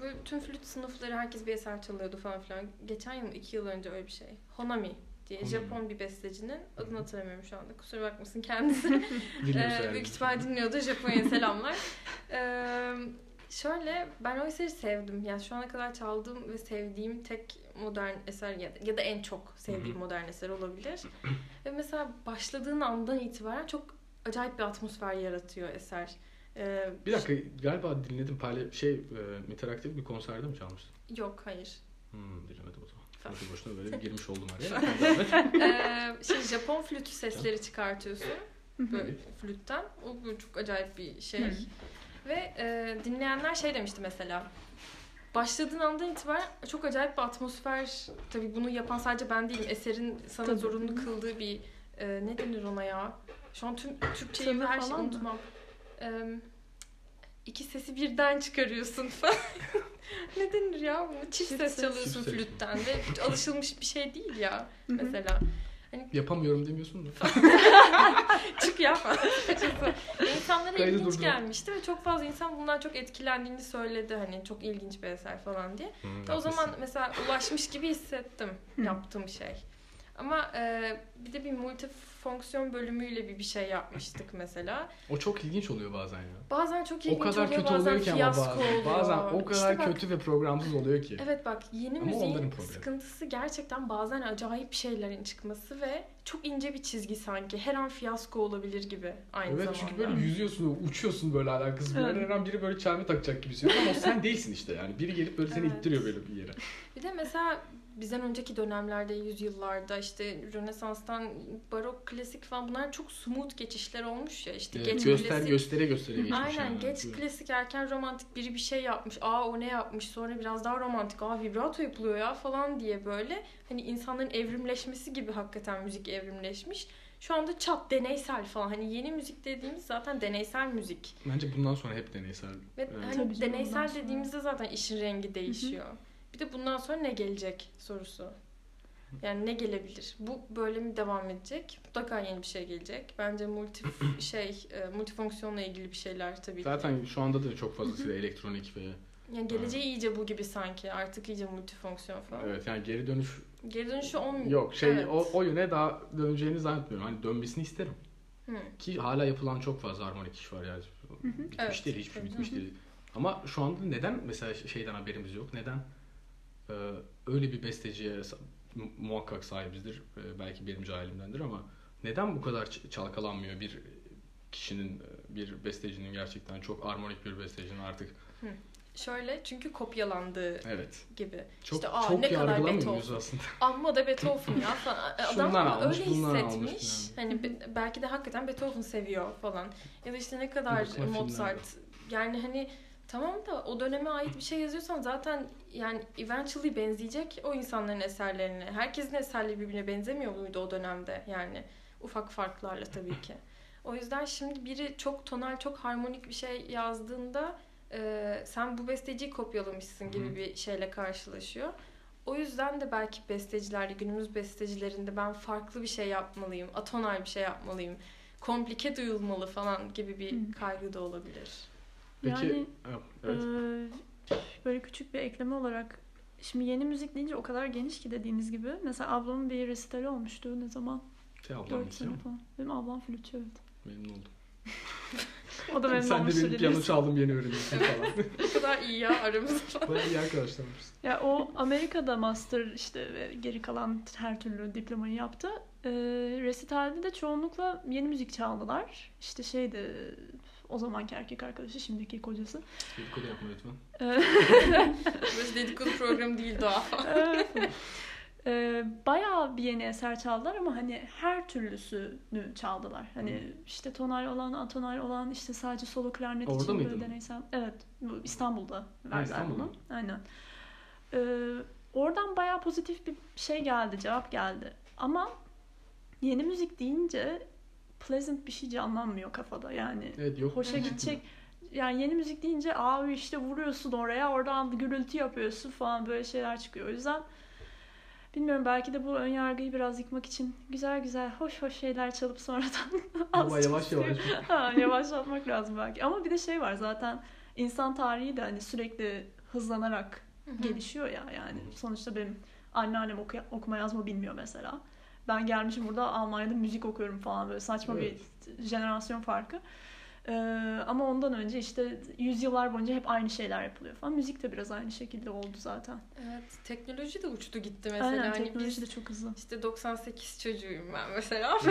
Böyle tüm flüt sınıfları herkes bir eser çalıyordu falan filan. Geçen yıl, iki yıl önce öyle bir şey. Honami diye Honami. Japon bir bestecinin adını hatırlamıyorum şu anda. Kusura bakmasın kendisi. <laughs> Ee, büyük ihtimal dinliyordu. Japonya'ya selamlar. Ee, şöyle ben o eseri sevdim. Yani şu ana kadar çaldığım ve sevdiğim tek modern eser ya da, ya da en çok sevdiğim modern eser olabilir. ve mesela başladığın andan itibaren çok acayip bir atmosfer yaratıyor eser. Ee, Bir dakika galiba dinledim. Payla şey e, interaktif bir konserde mi çalmıştın? Yok hayır. Hmm, dinlemedim o zaman. Tamam. Boşu boşuna böyle bir girmiş oldum araya. <laughs> ee, şey Japon flütü sesleri çıkartıyorsun. Böyle flütten. O çok acayip bir şey. Ve e, dinleyenler şey demişti mesela. Başladığın andan itibaren çok acayip bir atmosfer. Tabii bunu yapan sadece ben değilim. Eserin sana Tabii. zorunlu kıldığı bir e, ne denir ona ya? Şu an tüm Türkçeyi ve her şeyi unutmam. E, iki sesi birden çıkarıyorsun falan. <laughs> ne denir ya? Bu Çift Çift ses ses. çalıyorsun Çift ses. flütten ve <laughs> alışılmış bir şey değil ya mesela. <laughs> Yapamıyorum demiyorsun da. Çık yapma. Açıkçası. İnsanlara Kaydı ilginç durdur. gelmişti ve çok fazla insan bundan çok etkilendiğini söyledi. Hani çok ilginç bir eser falan diye. Hmm, o zaman mesela ulaşmış gibi hissettim yaptığım şey. Ama e, bir de bir multifonksiyon bölümüyle bir bir şey yapmıştık mesela. O çok ilginç oluyor bazen ya. Bazen çok O ilginç kadar oluyor, kötü bazen oluyor ki ama bazen. oluyor. Bazen o kadar İşte bak, kötü ve programsız oluyor ki. Evet bak yeni Ama müziğin sıkıntısı gerçekten bazen acayip şeylerin çıkması ve çok ince bir çizgi sanki. Her an fiyasko olabilir gibi aynı Evet zamanda. çünkü böyle yüzüyorsun, uçuyorsun böyle alakasız. Böyle Evet. her an biri böyle çelme takacak gibi ama o sen değilsin işte yani. Biri gelip böyle seni Evet. ittiriyor böyle bir yere. Bir de mesela bizden önceki dönemlerde, yüzyıllarda işte Rönesans'tan barok, klasik falan bunlar çok smooth geçişler olmuş ya. İşte Evet, geç göster klasik. göstere göstere geçmiş. Aynen yani. geç Evet. klasik erken romantik biri bir şey yapmış. Aa o ne yapmış sonra biraz daha romantik. Aa vibrato yapılıyor ya falan diye böyle. Hani insanların evrimleşmesi gibi hakikaten müzik evrimleşmiş. Şu anda çat deneysel falan. Hani yeni müzik dediğimiz zaten deneysel müzik. Bence bundan sonra hep deneysel. Ve Evet. hani Tabii deneysel dediğimizde zaten işin rengi değişiyor. Bir de bundan sonra ne gelecek sorusu. Yani ne gelebilir? Bu böyle mi devam edecek? Mutlaka yeni bir şey gelecek. Bence multi <laughs> şey, e, multifonksiyonla ilgili bir şeyler tabii ki. Zaten şu anda da çok fazlasıyla elektronik ve Yani geleceği iyice bu gibi sanki. Artık iyice multifonksiyon falan. evet yani geri dönüş Geri dönüşü olmuyor. yok. Şey Evet. o, o yöne daha döneceğini zannetmiyorum. Hani dönmesini isterim. Hı. Ki hala yapılan çok fazla harmonik iş var yani. Bitmiş Evet. değil, hiçbir şey bitmiş değil. Ama şu anda neden mesela şeyden haberimiz yok? Neden e, öyle bir besteciye muhakkak sahibizdir. E, belki benim cahilimdendir ama neden bu kadar çalkalanmıyor bir kişinin, e, bir bestecinin gerçekten çok armonik bir bestecinin artık? Şöyle çünkü kopyalandığı Evet. gibi. Çok İşte, aa, çok ne kadar Beethoven. aslında? <laughs> Amma da Beethoven ya falan. <laughs> Adam almış, öyle hissetmiş. almış Hani be- belki de hakikaten Beethoven seviyor falan. Ya da işte ne kadar Mozart. Yani hani tamam da o döneme ait bir şey yazıyorsan zaten yani eventually benzeyecek o insanların eserlerine. Herkesin eserleri birbirine benzemiyor muydu o dönemde yani ufak farklarla tabii ki. O yüzden şimdi biri çok tonal, çok harmonik bir şey yazdığında e, sen bu besteciyi kopyalamışsın gibi Hı. bir şeyle karşılaşıyor. O yüzden de belki bestecilerde, günümüz bestecilerinde ben farklı bir şey yapmalıyım, atonal bir şey yapmalıyım, komplike duyulmalı falan gibi bir kaygı da olabilir. Peki Yani evet. Ee, böyle küçük bir ekleme olarak şimdi yeni müzik deyince o kadar geniş ki dediğiniz gibi. Mesela ablamın bir resitali olmuştu ne zaman? Şey ablam 4 istiyor sene mu? falan. Benim ablam flütçü evet. Memnun oldum. <laughs> O da memnun Sen de benim piyano çaldım yeni öğreniyorsun falan. O <laughs> kadar iyi ya aramızda. Bayağı iyi arkadaşlarmışız. Ya o Amerika'da master işte geri kalan her türlü diplomayı yaptı. Ee, resitalde de çoğunlukla yeni müzik çaldılar. İşte şeydi o zamanki erkek arkadaşı şimdiki kocası. Dedikodu yapma lütfen. <laughs> Burası dedikodu programı değil daha. Evet. Ee, bayağı bir yeni eser çaldılar ama hani her türlüsünü çaldılar. Hani Hı. işte tonal olan, atonal olan, işte sadece solo klarnet Orada için mıydın? böyle deneysel. Evet, bu İstanbul'da verdiler İstanbul'da. bunu. Aynen. Ee, oradan bayağı pozitif bir şey geldi, cevap geldi. Ama yeni müzik deyince pleasant bir şey canlanmıyor kafada yani. Evet yok. Hoşa gidecek. Yani yeni müzik deyince abi işte vuruyorsun oraya oradan gürültü yapıyorsun falan böyle şeyler çıkıyor. O yüzden bilmiyorum belki de bu ön yargıyı biraz yıkmak için güzel güzel hoş hoş şeyler çalıp sonradan <laughs> Ama yavaş yavaş. <laughs> ha, yavaşlatmak lazım belki. Ama bir de şey var zaten insan tarihi de hani sürekli hızlanarak gelişiyor ya yani. Sonuçta benim anneannem oku- okuma yazma bilmiyor mesela. Ben gelmişim burada Almanya'da müzik okuyorum falan böyle saçma Evet. bir jenerasyon farkı. Ee, ama ondan önce işte yüzyıllar boyunca hep aynı şeyler yapılıyor falan. Müzik de biraz aynı şekilde oldu zaten. Evet, teknoloji de uçtu gitti mesela. Aynen hani teknoloji biz de çok hızlı. işte 98 çocuğuyum ben mesela. <laughs>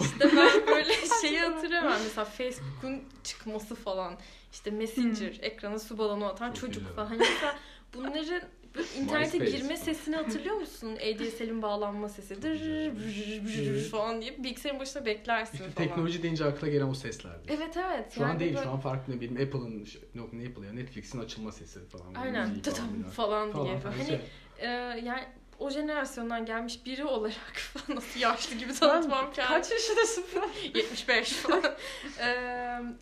İşte ben böyle <laughs> şeyi hatırlamam. Mesela Facebook'un çıkması falan. işte Messenger, ekrana su balonu atan Çok çocuk iyi. falan. Hani mesela bunların internete MySpace. girme sesini hatırlıyor musun? ADSL'in bağlanma sesi. Dır, brr, brr, brr falan diye bilgisayarın başında beklersin İşte falan. teknoloji deyince akla gelen o seslerdi. Evet evet. Şu an Yani değil, böyle- şu an farklı ne bileyim Apple'ın, yok ne Apple ya, Netflix'in açılma sesi falan. Aynen. Tıtım <laughs> filan. falan diye. Falan. Hani Şey, e, yani o jenerasyondan gelmiş biri olarak <laughs> falan nasıl yaşlı gibi tanıtmam kendimi. Kaç yaşındasın <laughs> falan? 75 <laughs> falan. Ee,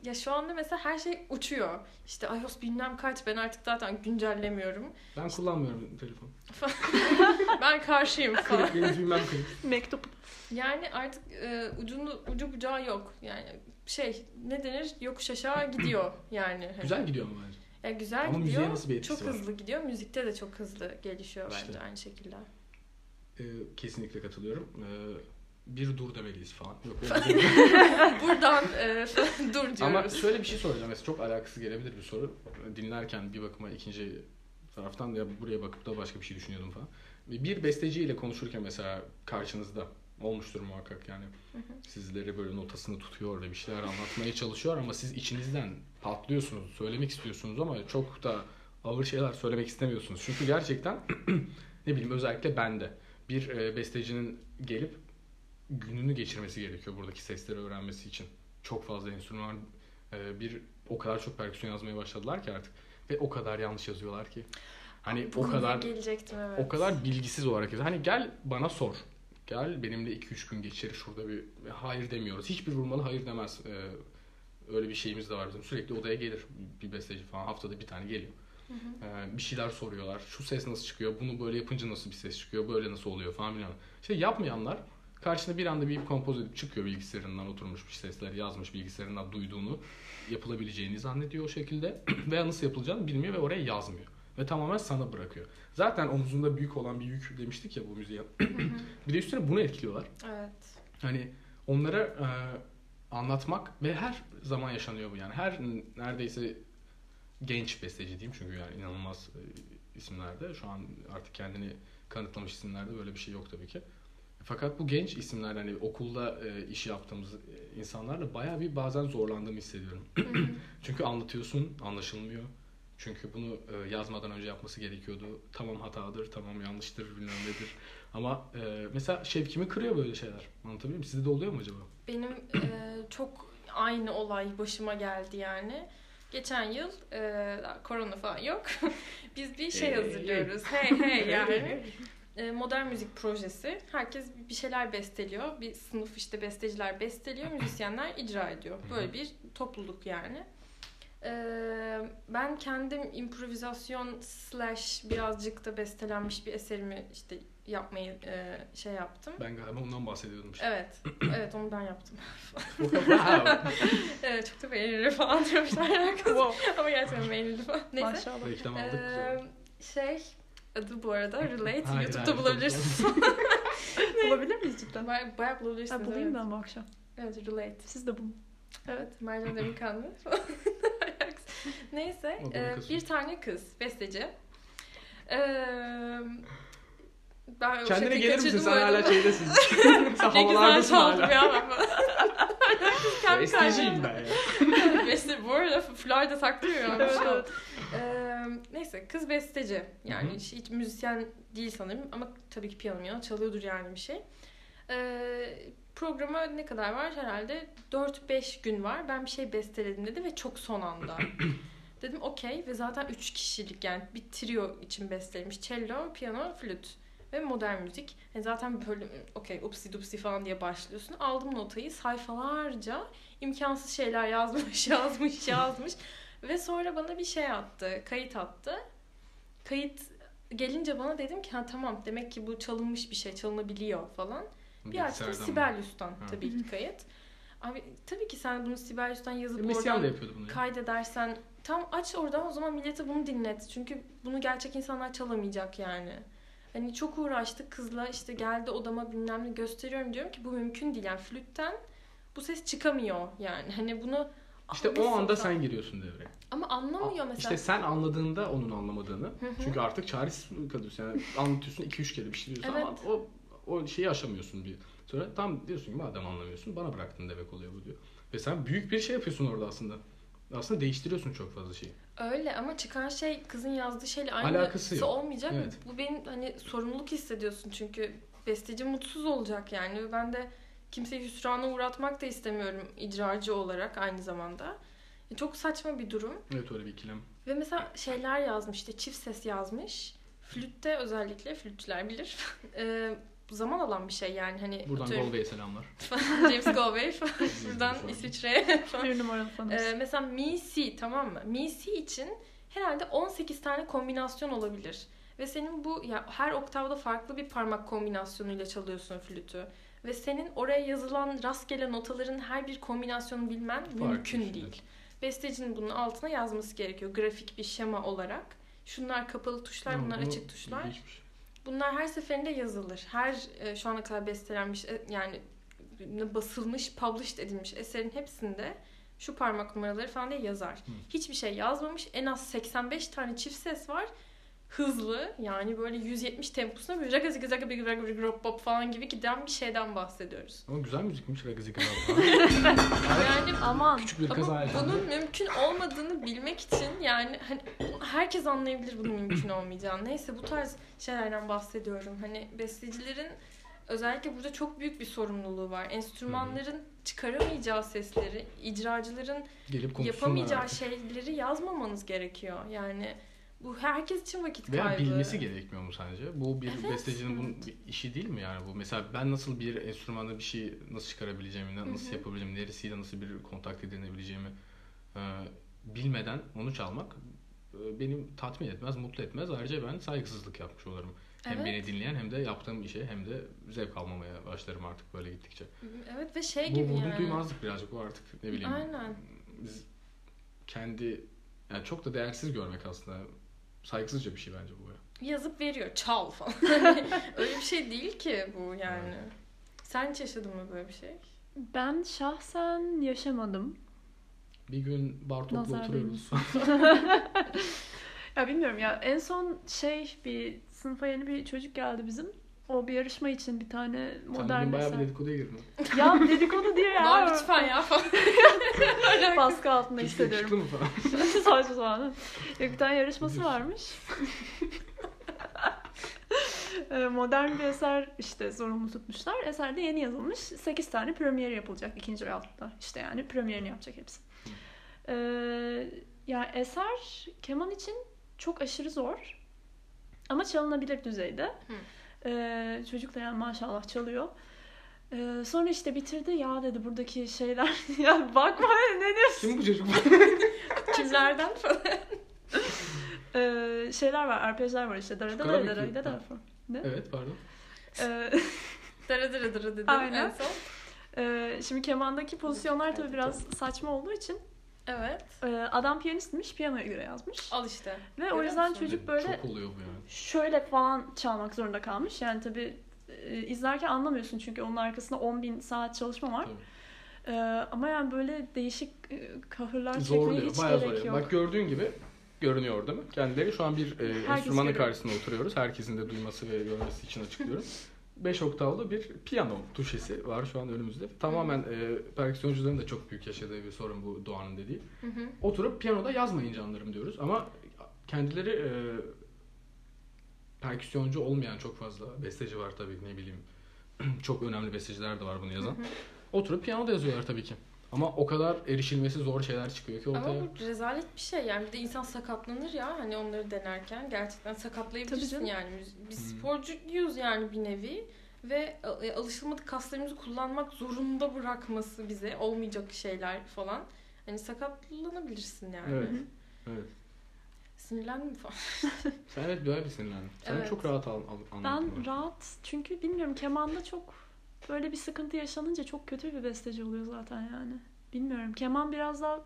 ya şu anda mesela her şey uçuyor. İşte iOS bilmem kaç ben artık zaten güncellemiyorum. ben kullanmıyorum telefon. Ben karşıyım falan. Benim düğmem kırık. Mektup. Yani artık e, ucunu, ucu bucağı yok. Yani şey ne denir yokuş aşağı gidiyor yani. Güzel gidiyor mu bence? Ya güzel Ama müziğe gidiyor. nasıl bir Çok var? hızlı gidiyor. Müzikte de çok hızlı gelişiyor İşte. bence aynı şekilde. Ee, kesinlikle katılıyorum. Ee, bir dur demeliyiz falan. Yok. <laughs> Buradan e, <laughs> dur diyoruz. Ama şöyle bir şey soracağım. Mesela çok alakasız gelebilir bir soru. Dinlerken bir bakıma ikinci taraftan ya buraya bakıp da başka bir şey düşünüyordum falan. Bir besteciyle konuşurken mesela karşınızda olmuştur muhakkak yani. Sizleri böyle notasını tutuyor ve bir şeyler anlatmaya çalışıyor ama siz içinizden patlıyorsunuz, söylemek istiyorsunuz ama çok da ağır şeyler söylemek istemiyorsunuz. Çünkü gerçekten <clears throat> ne bileyim özellikle bende bir e, bestecinin gelip gününü geçirmesi gerekiyor buradaki sesleri öğrenmesi için. Çok fazla enstrüman e, bir o kadar çok perküsyon yazmaya başladılar ki artık ve o kadar yanlış yazıyorlar ki. Hani Bu o kadar gelecektim evet. o kadar bilgisiz olarak yazıyor. Hani gel bana sor. Gel benimle 2-3 gün geçir şurada bir hayır demiyoruz. Hiçbir vurmalı hayır demez. Ee, öyle bir şeyimiz de var bizim. Sürekli odaya gelir bir besteci falan. Haftada bir tane geliyor. Ee, bir şeyler soruyorlar. Şu ses nasıl çıkıyor? Bunu böyle yapınca nasıl bir ses çıkıyor? Böyle nasıl oluyor falan filan. İşte yapmayanlar karşında bir anda bir kompoz edip çıkıyor bilgisayarından oturmuş bir sesler yazmış bilgisayarından duyduğunu yapılabileceğini zannediyor o şekilde <clears throat> veya nasıl yapılacağını bilmiyor ve oraya yazmıyor. Ve tamamen sana bırakıyor. Zaten omzunda büyük olan bir yük demiştik ya bu müziğe. <clears throat> bir de üstüne bunu etkiliyorlar. Evet. Hani onlara e, anlatmak ve her zaman yaşanıyor bu yani. Her neredeyse genç besteci diyeyim çünkü yani inanılmaz e, isimlerde. Şu an artık kendini kanıtlamış isimlerde böyle bir şey yok tabii ki. Fakat bu genç isimler hani okulda e, iş yaptığımız e, insanlarla bayağı bir bazen zorlandığımı hissediyorum. <clears throat> Çünkü anlatıyorsun, anlaşılmıyor. Çünkü bunu e, yazmadan önce yapması gerekiyordu. Tamam hatadır, tamam yanlıştır, bilmem nedir. Ama e, mesela şevkimi kırıyor böyle şeyler. Anlatabiliyor muyum? Sizde de oluyor mu acaba? Benim e, çok aynı olay başıma geldi yani. Geçen yıl e, korona falan yok. <laughs> Biz bir şey hazırlıyoruz. Hey hey <laughs> yani. E, modern müzik projesi. Herkes bir şeyler besteliyor. Bir sınıf işte besteciler besteliyor, müzisyenler icra ediyor. Böyle bir topluluk yani. E, ben kendim improvizasyon slash birazcık da bestelenmiş bir eserimi işte yapmayı e, şey yaptım. Ben galiba ondan bahsediyordum. işte. Evet. Evet onu ben yaptım. <laughs> Evet çok da beğenilir falan diyormuşlar. Wow. Ama gerçekten beğenildi falan. Neyse. Maşallah. Reklam aldık. Ee, şey adı bu arada Relate. Hayır, YouTube'da hayır, bulabilirsiniz. <laughs> Bulabilir miyiz cidden? Baya, bayağı bulabilirsiniz. Ha, bulayım evet. ben bu akşam. Evet Relate. Siz de bulun. Evet Mercan Demirkanlı. <laughs> <laughs> Neyse da e, bir tane kız besteci. E, ben Kendine gelir misin? Sen hala şeydesin. <laughs> Sen Ne güzel çaldım hala. ya ben. <laughs> Esteciyim ben ya. Beste bu arada Florida taktırmıyor. Evet, Şu an. evet. Ee, neyse kız besteci. Yani Hı hı. hiç, hiç müzisyen değil sanırım ama tabii ki piyano çalıyordur yani bir şey. Ee, programa ne kadar var? Herhalde 4-5 gün var. Ben bir şey besteledim dedi ve çok son anda. <clears throat> Dedim okey ve zaten 3 kişilik yani bir trio için bestelemiş. Cello, piyano, flüt ve modern müzik. Yani zaten böyle okey upsi dupsi falan diye başlıyorsun. Aldım notayı sayfalarca imkansız şeyler yazmış, <laughs> yazmış, yazmış. Ve sonra bana bir şey attı, kayıt attı. Kayıt gelince bana dedim ki ha tamam demek ki bu çalınmış bir şey, çalınabiliyor falan. Bir açtım? Sibelius'tan tabii ki kayıt. Abi tabii ki sen bunu Sibelius'tan yazıp da oradan bunu ya. kaydedersen tam aç oradan o zaman millete bunu dinlet. Çünkü bunu gerçek insanlar çalamayacak yani. Hani çok uğraştık kızla işte geldi odama bilmem ne gösteriyorum diyorum ki bu mümkün değil. Yani flütten bu ses çıkamıyor yani. Hani bunu İşte o anda sen. sen giriyorsun devreye. Ama anlamıyor mesela. İşte sen anladığında onun anlamadığını. Çünkü artık çaresiz kalıyorsun. Yani anlatıyorsun 2-3 kere bir şey diyorsun ama Evet. o, o şeyi aşamıyorsun bir sonra. Tam diyorsun ki madem anlamıyorsun bana bıraktın demek oluyor bu diyor. Ve sen büyük bir şey yapıyorsun orada aslında. Aslında değiştiriyorsun çok fazla şeyi. Öyle ama çıkan şey kızın yazdığı şeyle aynı Alakası yok. olmayacak. Evet. Bu benim hani sorumluluk hissediyorsun çünkü besteci mutsuz olacak yani. Ben de kimseyi hüsrana uğratmak da istemiyorum icracı olarak aynı zamanda. E, Çok saçma bir durum. Evet öyle bir ikilem. Ve mesela şeyler yazmış işte çift ses yazmış. Flütte özellikle flütçüler bilir. <laughs> Zaman alan bir şey yani hani Buradan atıyorum, Galway'e selamlar. <laughs> James Galway. Buradan. İsviçre'ye falan. Bir numaralı fanımız. Ee, mesela Mi Si tamam mı? Mi Si için herhalde 18 tane kombinasyon olabilir. Ve senin bu ya her oktavda farklı bir parmak kombinasyonuyla çalıyorsun flütü. Ve senin oraya yazılan rastgele notaların her bir kombinasyonunu bilmen mümkün bir şey. değil. Bestecinin bunun altına yazması gerekiyor grafik bir şema olarak. Şunlar kapalı tuşlar, Ama bunlar bu açık tuşlar. ilginçmiş. Bunlar her seferinde yazılır. Her e, şu ana kadar bestelenmiş e, yani basılmış, published edilmiş eserin hepsinde şu parmak numaraları falan diye yazar. Hı. Hiçbir şey yazmamış. En az 85 tane çift ses var. Hızlı yani böyle 170 temposuna böyle raga ziga zaga big raga big rop pop falan gibi giden bir şeyden bahsediyoruz. Ama güzel müzikmiş Ragı Zika <laughs> Yani Aman. Küçük bir ama kaza yaşandı. bunun mümkün olmadığını bilmek için yani hani herkes anlayabilir bunun mümkün olmayacağını. Neyse bu tarz şeylerden bahsediyorum. Hani bestecilerin özellikle burada çok büyük bir sorumluluğu var. Enstrümanların çıkaramayacağı sesleri, icracıların Gelip yapamayacağı artık. şeyleri yazmamanız gerekiyor. Yani bu herkes için vakit Veya kaybı. bilmesi gerekmiyor mu sence? Bu bir Evet. bestecinin bunun bir işi değil mi yani bu? Mesela ben nasıl bir enstrümanda bir şey nasıl çıkarabileceğimi, nasıl Hı hı. yapabileceğimi, neresiyle nasıl bir kontakt edinebileceğimi e, bilmeden onu çalmak e, benim tatmin etmez, mutlu etmez. Ayrıca ben saygısızlık yapmış olurum. Hem Evet. beni dinleyen hem de yaptığım işe hem de zevk almamaya başlarım artık böyle gittikçe. Evet ve şey bu gibi vurdum yani. duymazlık birazcık bu artık ne bileyim. Aynen. Biz kendi yani çok da değersiz görmek aslında saygısızca bir şey bence bu. ya. Yazıp veriyor. Çal falan. <laughs> Öyle bir şey değil ki bu yani. Sen hiç yaşadın mı böyle bir şey? Ben şahsen yaşamadım. Bir gün Bartok'la Nazar oturuyoruz. <laughs> Ya bilmiyorum ya en son şey bir sınıfa yeni bir çocuk geldi bizim. O bir yarışma için bir tane Sen modern bugün bayağı eser. bir dedikoduya girdin. Ya dedikodu diye ya. Doğru lütfen ya falan. <laughs> Baskı altında Hiç hissediyorum. mı falan? <laughs> Saçma sapan. Yok bir tane yarışması varmış. <laughs> Ee, Modern bir eser işte zorunlu tutmuşlar. Eserde yeni yazılmış. 8 tane premieri yapılacak ikinci roundda. İşte yani premierini yapacak hepsi. Ee, ya eser keman için çok aşırı zor. Ama çalınabilir düzeyde. Ee, çocuk da yani maşallah çalıyor. Ee, sonra işte bitirdi ya dedi buradaki şeyler <laughs> ya bakma ne diyorsun Kim bu çocuk? <laughs> Kimlerden falan. <laughs> Ee, şeyler var, arpejler var işte. Dara Şu da kara da bir da kü- da falan. Ne? evet pardon. Ee, Dara dara dara dedim Aynen. en son. e, şimdi kemandaki pozisyonlar tabii biraz saçma olduğu için Evet. Ee, adam piyanistmiş, piyanoya göre yazmış. Al işte. Ve o Görüyor yüzden musun? çocuk böyle Çok oluyor bu yani. şöyle falan çalmak zorunda kalmış. Yani tabii e, izlerken anlamıyorsun çünkü onun arkasında 10 bin saat çalışma var. Tabii. Ee, ama yani böyle değişik e, kahırlar çekmeye hiç Bayağı gerek zorluyor. yok. Bak gördüğün gibi görünüyor değil mi? Kendileri şu an bir e, enstrümanın görüyor. karşısında oturuyoruz. Herkesin de duyması ve görmesi için açıklıyorum. <laughs> 5 oktavlı bir piyano tuşesi var şu an önümüzde. Tamamen e, perküsyoncuların da çok büyük yaşadığı bir sorun bu Doğan'ın dediği. Hı hı. Oturup piyanoda yazmayın canlarım diyoruz ama kendileri e, perküsyoncu olmayan çok fazla besteci var tabii ne bileyim. <clears throat> çok önemli besteciler de var bunu yazan. Hı hı. Oturup piyanoda yazıyorlar tabii ki. Ama o kadar erişilmesi zor şeyler çıkıyor ki ortaya. Ama bu rezalet bir şey yani bir de insan sakatlanır ya hani onları denerken gerçekten sakatlayabilirsin yani biz, Hmm. sporcuyuz yani bir nevi ve e, alışılmadık kaslarımızı kullanmak zorunda bırakması bize olmayacak şeyler falan hani sakatlanabilirsin yani. Evet. Evet. Sinirlendim falan. Sen evet bayağı bir sinirlendin. Sen Evet. çok rahat al, al, Ben anlattın bunu. rahat çünkü bilmiyorum kemanda çok böyle bir sıkıntı yaşanınca çok kötü bir besteci oluyor zaten yani. Bilmiyorum keman biraz daha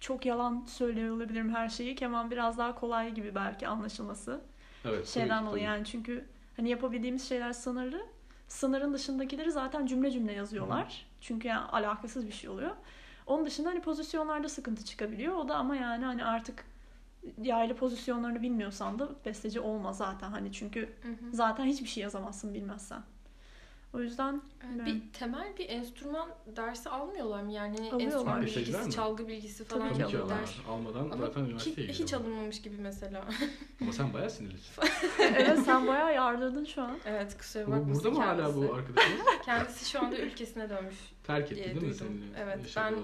çok yalan söylüyor olabilirim her şeyi. Keman biraz daha kolay gibi belki anlaşılması. Evet, şeyden dolayı yani çünkü hani yapabildiğimiz şeyler sınırlı. Sınırın dışındakileri zaten cümle cümle yazıyorlar. Çünkü yani alakasız bir şey oluyor. Onun dışında hani pozisyonlarda sıkıntı çıkabiliyor. O da ama yani hani artık yaylı pozisyonlarını bilmiyorsan da besteci olma zaten hani çünkü Hı hı. zaten hiçbir şey yazamazsın bilmezsen. O yüzden Evet, Bir temel bir enstrüman dersi almıyorlar mı yani hani enstrüman bilgisi, mi? çalgı bilgisi falan Tabii ki alıyorlar. ders. Almadan Ama zaten hiç, üniversiteye hiç gidiyor. alınmamış gibi mesela. <laughs> Ama sen bayağı sinirlisin. <laughs> evet sen bayağı yardırdın şu an. evet kusura Bu, bakmasın burada mı hala kendisi. bu arkadaşımız? <laughs> Kendisi şu anda ülkesine dönmüş. Terk etti değil mi seninle? Evet, ben?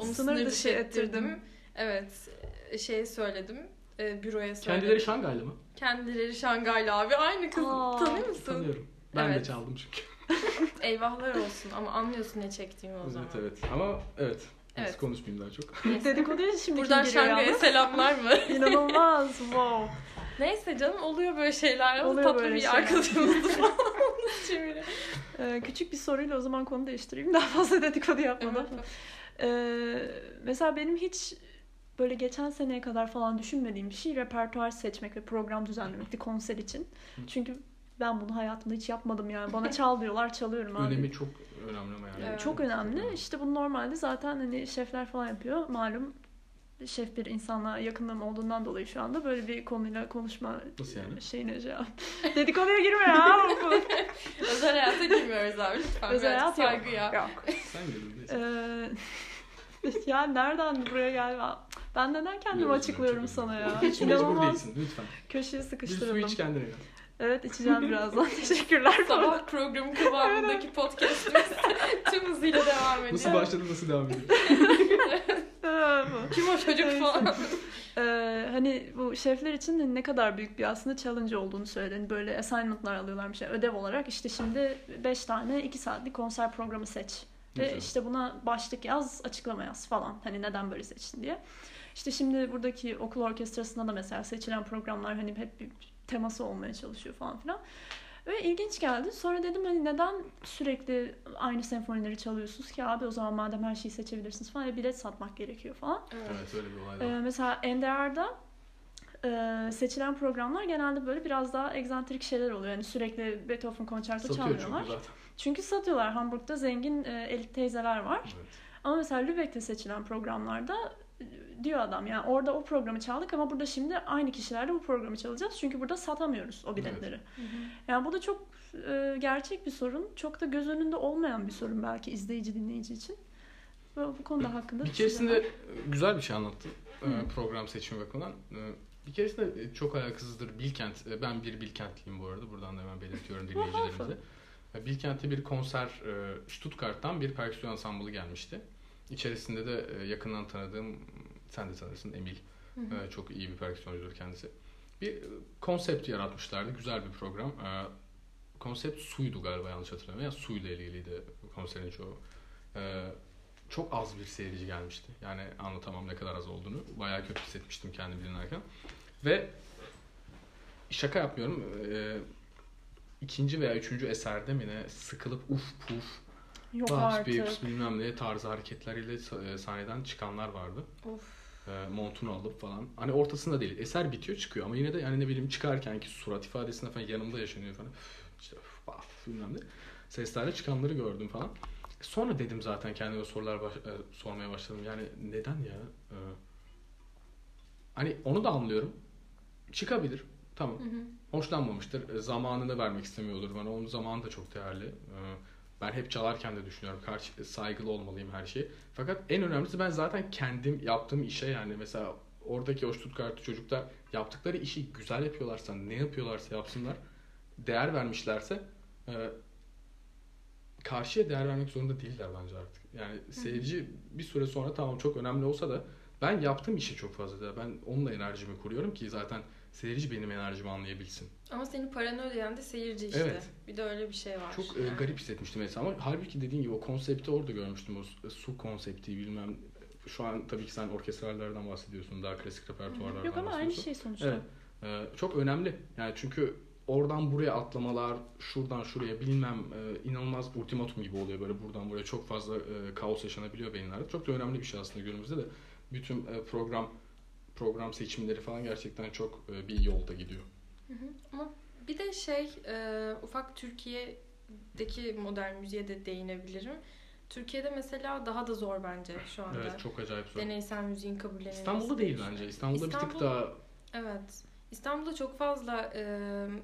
Onu Sınır dışı dışı ettirdim. Evet şeye söyledim. E, büroya söyledim. Kendileri Şangaylı mı? Kendileri Şangaylı abi. Aynı kız. Aa, Tanıyor musun? Tanıyorum. Ben de Evet. çaldım çünkü. <laughs> Eyvahlar olsun ama anlıyorsun ne çektiğimi o zaman. Evet evet. Ama evet. Nasıl Evet. konuşmayayım daha çok. Dedikoduya şimdi Buradan Şangay'a selamlar mı? <laughs> İnanılmaz. Wow. Neyse canım oluyor böyle şeyler. Ama Oluyor tatlı böyle bir şeyler. arkadaşımızdı <laughs> falan. Ee, küçük bir soruyla o zaman konu değiştireyim. Daha fazla dedikodu yapmadan. Evet. Ee, mesela benim hiç böyle geçen seneye kadar falan düşünmediğim bir şey repertuar seçmek ve program düzenlemekti konser için. Çünkü ben bunu hayatımda hiç yapmadım yani. Bana çal diyorlar çalıyorum abi. Önemi çok önemli ama yani. Evet. Çok önemli. İşte bunu normalde zaten hani şefler falan yapıyor. Malum şef bir insanla yakınlığım olduğundan dolayı şu anda böyle bir konuyla konuşma Nasıl yani? şeyine cevap. <laughs> Dedikoduya girme ya. <laughs> Özel hayata girmiyoruz abi lütfen. Özel hayat yok. saygı ya. Yok. Sen girdin neyse. Ee, <laughs> ya nereden buraya gelme? Ben neden kendimi açıklıyorum sana ya? Hiç mecbur değilsin lütfen. Köşeye Bir su iç kendine gel. Evet içeceğim birazdan. <laughs> Teşekkürler. Sabah programı kıvamındaki podcastimiz <laughs> tüm hızıyla devam ediyor. Nasıl başladı nasıl devam ediyor? <laughs> Kim o çocuk falan. Ee, hani bu şefler için ne kadar büyük bir aslında challenge olduğunu söyledi. Hani böyle assignment'lar alıyorlarmış yani ödev olarak. İşte şimdi 5 tane 2 saatlik konser programı seç. Ve Güzel. işte buna başlık yaz, açıklama yaz falan. Hani neden böyle seçtin diye. İşte şimdi buradaki okul orkestrasında da mesela seçilen programlar hani hep bir teması olmaya çalışıyor falan filan. Ve ilginç geldi. Sonra dedim hani neden sürekli aynı senfonileri çalıyorsunuz ki abi o zaman madem her şeyi seçebilirsiniz falan e, bilet satmak gerekiyor falan. Evet öyle bir olay da Ee, mesela NDR'da e, seçilen programlar genelde böyle biraz daha egzantrik şeyler oluyor. Yani sürekli Beethoven konçerto Satıyor çalmıyorlar. çünkü zaten. Çünkü satıyorlar. Hamburg'da zengin e, elit teyzeler var. Evet. Ama mesela Lübeck'te seçilen programlarda diyor adam yani orada o programı çaldık ama burada şimdi aynı kişilerle bu programı çalacağız. Çünkü burada satamıyoruz o biletleri. Yani bu da çok e, gerçek bir sorun. Çok da göz önünde olmayan bir sorun belki izleyici dinleyici için. Ve bu konuda hakkında Bir var. keresinde güzel bir şey anlattı e, Hı. program seçimi bakımından. E, Bir keresinde e, çok alakasızdır Bilkent. Ben bir Bilkentliyim bu arada. Buradan da hemen belirtiyorum <laughs> dinleyicilerimize. Bilkent'te bir konser Stuttgart'tan bir perküsyon ansamblı gelmişti. İçerisinde de e, yakından tanıdığım sen de tanırsın Emil. Hı hı. E, Çok iyi bir perküsyoncudur kendisi. Bir e, konsept yaratmışlardı. Güzel bir program. Konsept suydu galiba yanlış hatırlamıyorum. Yani suyla ilgiliydi konserin çoğu. Çok az bir seyirci gelmişti. Yani anlatamam ne kadar az olduğunu. Bayağı kötü hissetmiştim kendimi dinlerken. Ve şaka yapmıyorum. İkinci veya üçüncü eserde mi ne sıkılıp uf puf Yok Babs, artık. Bips bilmem ne tarzı hareketleriyle e, sahneden çıkanlar vardı. Of. E, montunu alıp falan. Hani ortasında değil. Eser bitiyor çıkıyor ama yine de yani ne bileyim çıkarken ki surat ifadesinde falan yanımda yaşanıyor falan. İşte baf bilmem ne. Seslerle çıkanları gördüm falan. Sonra dedim zaten kendime sorular baş- e, sormaya başladım. Yani neden ya? E, hani onu da anlıyorum. Çıkabilir. Tamam. Hı hı. hoşlanmamıştır. E, Zamanını vermek istemiyordur bana. Onun zamanı da çok değerli. E, Ben hep çalarken de düşünüyorum. Karşı saygılı olmalıyım her şeye. Fakat en önemlisi ben zaten kendim yaptığım işe yani mesela oradaki o Stuttgart'lı çocuklar yaptıkları işi güzel yapıyorlarsa, ne yapıyorlarsa yapsınlar. Değer vermişlerse e, karşıya değer vermek zorunda değiller bence artık. Yani seyirci bir süre sonra tamam çok önemli olsa da ben yaptığım işe çok fazla değer. Ben onunla enerjimi kuruyorum ki zaten seyirci benim enerjimi anlayabilsin. Ama senin paranı ödeyen de seyirci işte. Evet. Bir de öyle bir şey var. Çok e, yani. garip hissetmiştim mesela ama halbuki dediğin gibi o konsepti orada görmüştüm. O su- su konsepti bilmem. Şu an tabii ki sen orkestrallerden bahsediyorsun. Daha klasik repertuarlardan Yok ama aynı şey sonuçta. Evet. E, çok önemli. Yani çünkü oradan buraya atlamalar, şuradan şuraya bilmem e, inanılmaz ultimatum gibi oluyor. Böyle buradan buraya çok fazla e, kaos yaşanabiliyor beyinlerde. Çok da önemli bir şey aslında günümüzde de. Bütün e, program program seçimleri falan gerçekten çok e, bir yolda gidiyor. Hı hı. Ama bir de şey e, ufak Türkiye'deki modern müziğe de değinebilirim. Türkiye'de mesela daha da zor bence şu anda. Evet çok acayip zor. Deneysel müziğin kabullenilmesi. İstanbul'da değil bence. İstanbul'da bir tık İstanbul- daha Evet. İstanbul'da çok fazla e,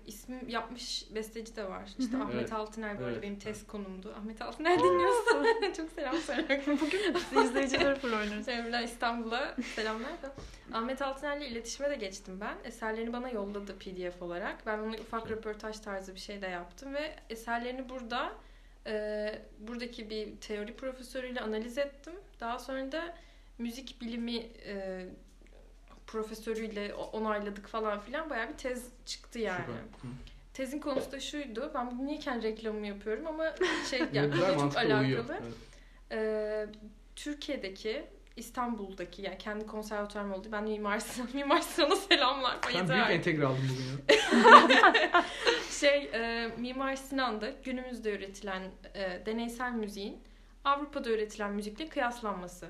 isim yapmış besteci de var. İşte. Ahmet Evet. Altıner böyle Evet. benim test konumdu. Ahmet Altıner dinliyorsa <laughs> çok selam söyle. <laughs> Bugün izleyiciler full oynuyoruz. Evren İstanbul'a selamlar da. Ahmet Altıner'le iletişime de geçtim ben. Eserlerini bana yolladı PDF olarak. Ben ona ufak röportaj tarzı bir şey de yaptım ve eserlerini burada e, buradaki bir teori profesörüyle analiz ettim. Daha sonra da müzik bilimi e, profesörüyle onayladık falan filan. Bayağı bir tez çıktı yani. Süper. Tezin konusu da şuydu. Ben bunu niyeyken reklamımı yapıyorum ama <laughs> şey yani çok alakalı. uyuyor. Evet. Ee, Türkiye'deki İstanbul'daki yani kendi konservatuarım oldu. Ben Mimar Sinan, <laughs> Mimar Sinan'a selamlar. Sen Yeter büyük artık. entegre aldın bugün ya. <laughs> şey e, Mimar Sinan'da günümüzde üretilen e, deneysel müziğin Avrupa'da üretilen müzikle kıyaslanması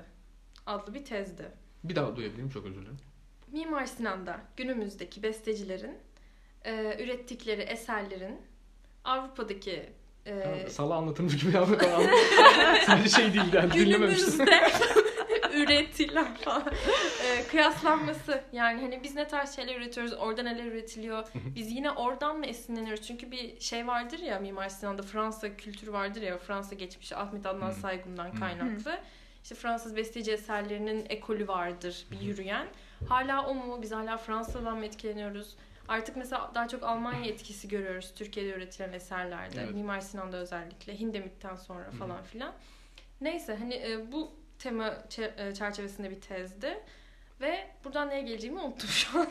adlı bir tezdi. Bir daha duyabilirim çok özür dilerim. Mimar Sinan'da günümüzdeki bestecilerin e, ürettikleri eserlerin Avrupa'daki e, Tamam, Sala anlatılmış gibi yapmak <laughs> ama sadece şey değil yani dinlememiştim. günümüzde <laughs> üretilen falan. E, kıyaslanması yani hani biz ne tarz şeyler üretiyoruz orada neler üretiliyor biz yine oradan mı esinleniyoruz? Çünkü bir şey vardır ya Mimar Sinan'da Fransa kültürü vardır ya Fransa geçmişi Ahmet Adnan. Saygun'dan kaynaklı. İşte Fransız besteci eserlerinin ekolü vardır bir yürüyen hala o mu biz hala Fransa'dan mı etkileniyoruz Artık mesela daha çok Almanya etkisi görüyoruz Türkiye'de üretilen eserlerde. Evet. Mimar Sinan'da özellikle. Hindemith'ten sonra falan filan. Neyse hani e, bu tema e, çerçevesinde bir tezdi. Ve buradan neye geleceğimi unuttum şu anda.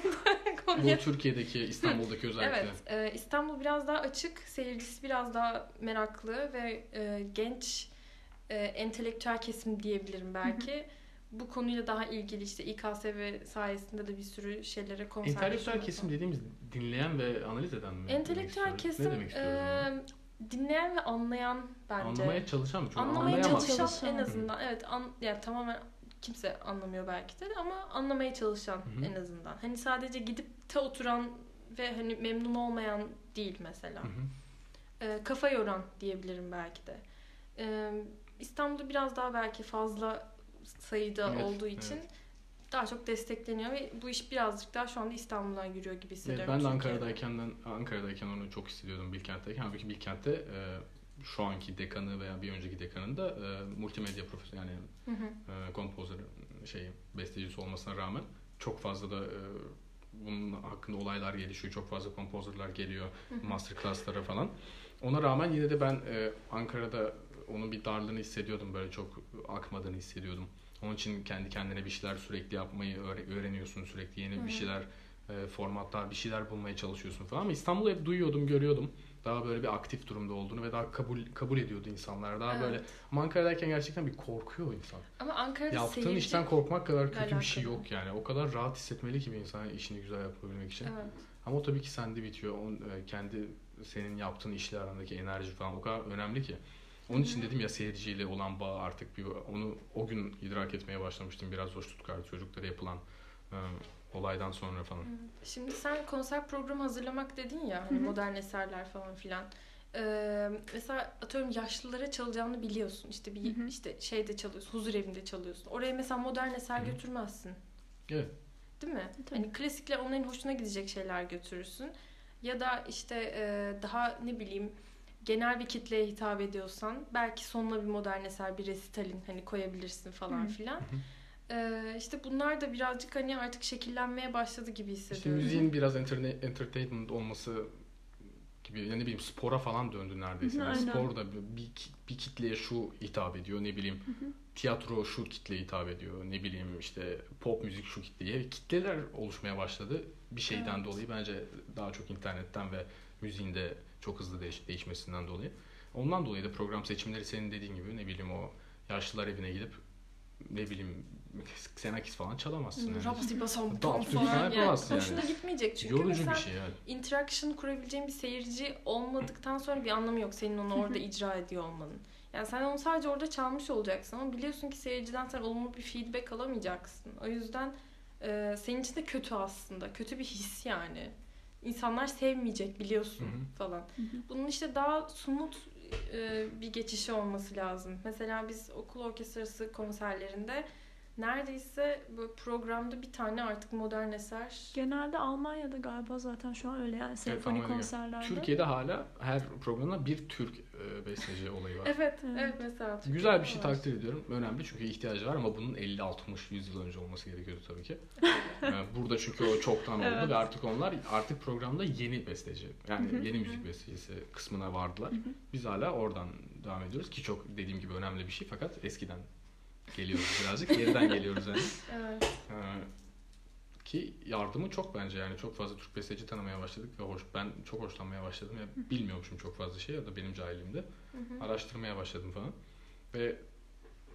<laughs> Bu. Türkiye'deki, İstanbul'daki özellikle. Evet, e, İstanbul biraz daha açık, seyircisi biraz daha meraklı ve e, genç e, entelektüel kesim diyebilirim belki. Bu konuyla daha ilgili işte İKSV sayesinde de bir sürü şeylere konser Entelektüel kesim dediğimiz dinleyen ve analiz eden mi? Entelektüel kesim e, dinleyen ve anlayan bence. Anlamaya çalışan mı? Çünkü Anlamaya anlayamaz. çalışan Çalışan. en azından. Evet, an, yani tamamen kimse anlamıyor belki de ama anlamaya çalışan Hı hı. en azından. Hani sadece gidip te oturan ve hani memnun olmayan değil mesela. Hı hı. Ee, kafa yoran diyebilirim belki de. Ee, İstanbul'da biraz daha belki fazla sayıda Evet, olduğu için evet. daha çok destekleniyor ve bu iş birazcık daha şu anda İstanbul'dan yürüyor gibi Evet, hissediyorum. ben de. Ankara'dayken, Ankara'dayken onu çok hissediyordum Bilkent'teyken. Halbuki Bilkent'te e, şu anki dekanı veya bir önceki dekanın da e, multimedya profesörü yani Hı hı. e, kompozör şey bestecisi olmasına rağmen çok fazla da e, bunun hakkında olaylar gelişiyor. Çok fazla kompozörler geliyor. Masterclass'lara falan. Ona rağmen yine de ben e, Ankara'da onun bir darlığını hissediyordum. Böyle çok akmadığını hissediyordum. Onun için kendi kendine bir şeyler sürekli yapmayı öğre- öğreniyorsun. Sürekli yeni Hı bir şeyler, e, formatlar, bir şeyler bulmaya çalışıyorsun falan. Ama İstanbul'u hep duyuyordum, görüyordum. Daha böyle bir aktif durumda olduğunu ve daha kabul kabul ediyordu insanlar. Daha Evet. böyle ama Ankara'dayken gerçekten bir korkuyor insan. Ama Ankara'da Yaptığın seyirci... işten korkmak kadar kötü bir şey alakalı. yok yani. O kadar rahat hissetmeli ki bir insan işini güzel yapabilmek için. Evet. Ama o tabii ki sende bitiyor. O, e, kendi senin yaptığın işle arandaki enerji falan o kadar önemli ki. Onun için dedim ya seyirciyle olan bağ artık bir onu o gün idrak etmeye başlamıştım biraz o Stuttgart çocuklara yapılan e, olaydan sonra falan. Şimdi sen konser programı hazırlamak dedin ya hani modern eserler falan filan. Ee, mesela atıyorum yaşlılara çalacağını biliyorsun. İşte bir Hı hı. işte şeyde çalıyorsun, huzur evinde çalıyorsun. Oraya mesela modern eser götürmezsin. Evet. Değil mi? Tabii. Hani klasikler onların hoşuna gidecek şeyler götürürsün. Ya da işte e, daha ne bileyim genel bir kitleye hitap ediyorsan belki sonuna bir modern eser, bir resitalin hani koyabilirsin falan Hı. filan. Ee, işte bunlar da birazcık hani artık şekillenmeye başladı gibi İşte hissediyorum. müziğin biraz enterne- entertainment olması gibi yani ne bileyim spora falan döndü neredeyse. Yani spor da bir, bir kitleye şu hitap ediyor ne bileyim Hı hı. tiyatro şu kitleye hitap ediyor ne bileyim işte pop müzik şu kitleye kitleler oluşmaya başladı bir şeyden Evet. dolayı bence daha çok internetten ve müziğin de çok hızlı değiş- değişmesinden dolayı. Ondan dolayı da program seçimleri senin dediğin gibi ne bileyim o yaşlılar evine gidip ne bileyim Xenakis falan çalamazsın. yani. Rapsi türkü falan falan yani. Hoşuna gitmeyecek çünkü Yorucu mesela bir şey yani. interaction kurabileceğin bir seyirci olmadıktan sonra bir anlamı yok senin onu orada <laughs> icra ediyor olmanın. Yani sen onu sadece orada çalmış olacaksın ama biliyorsun ki seyirciden sen olumlu bir feedback alamayacaksın. O yüzden e, senin için de kötü aslında. Kötü bir his yani. İnsanlar sevmeyecek biliyorsun Hı hı. falan. Hı hı. Bunun işte daha somut e, bir geçişi olması lazım. Mesela biz okul orkestrası konserlerinde neredeyse bu programda bir tane artık modern eser Genelde Almanya'da galiba zaten şu an öyle yani senfoni konserlerde. Türkiye'de hala her programda bir Türk e, besteci olayı var. <laughs> Evet, Evet. evet mesela. Türkiye'de Güzel bir şey var. takdir ediyorum. Önemli çünkü ihtiyacı var ama bunun 50, 60, 100 yıl önce olması gerekiyordu tabii ki. <laughs> Burada çünkü o çoktan oldu Evet. ve artık onlar artık programda yeni besteci. Yani yeni müzik bestecisi kısmına vardılar. Biz hala oradan devam ediyoruz ki çok dediğim gibi önemli bir şey fakat eskiden geliyoruz birazcık. Geriden geliyoruz yani. <laughs> Evet. Ee, ki yardımı çok bence yani çok fazla Türk besteci tanımaya başladık ve hoş ben çok hoşlanmaya başladım ve bilmiyormuşum çok fazla şey ya da benim hı. araştırmaya başladım falan ve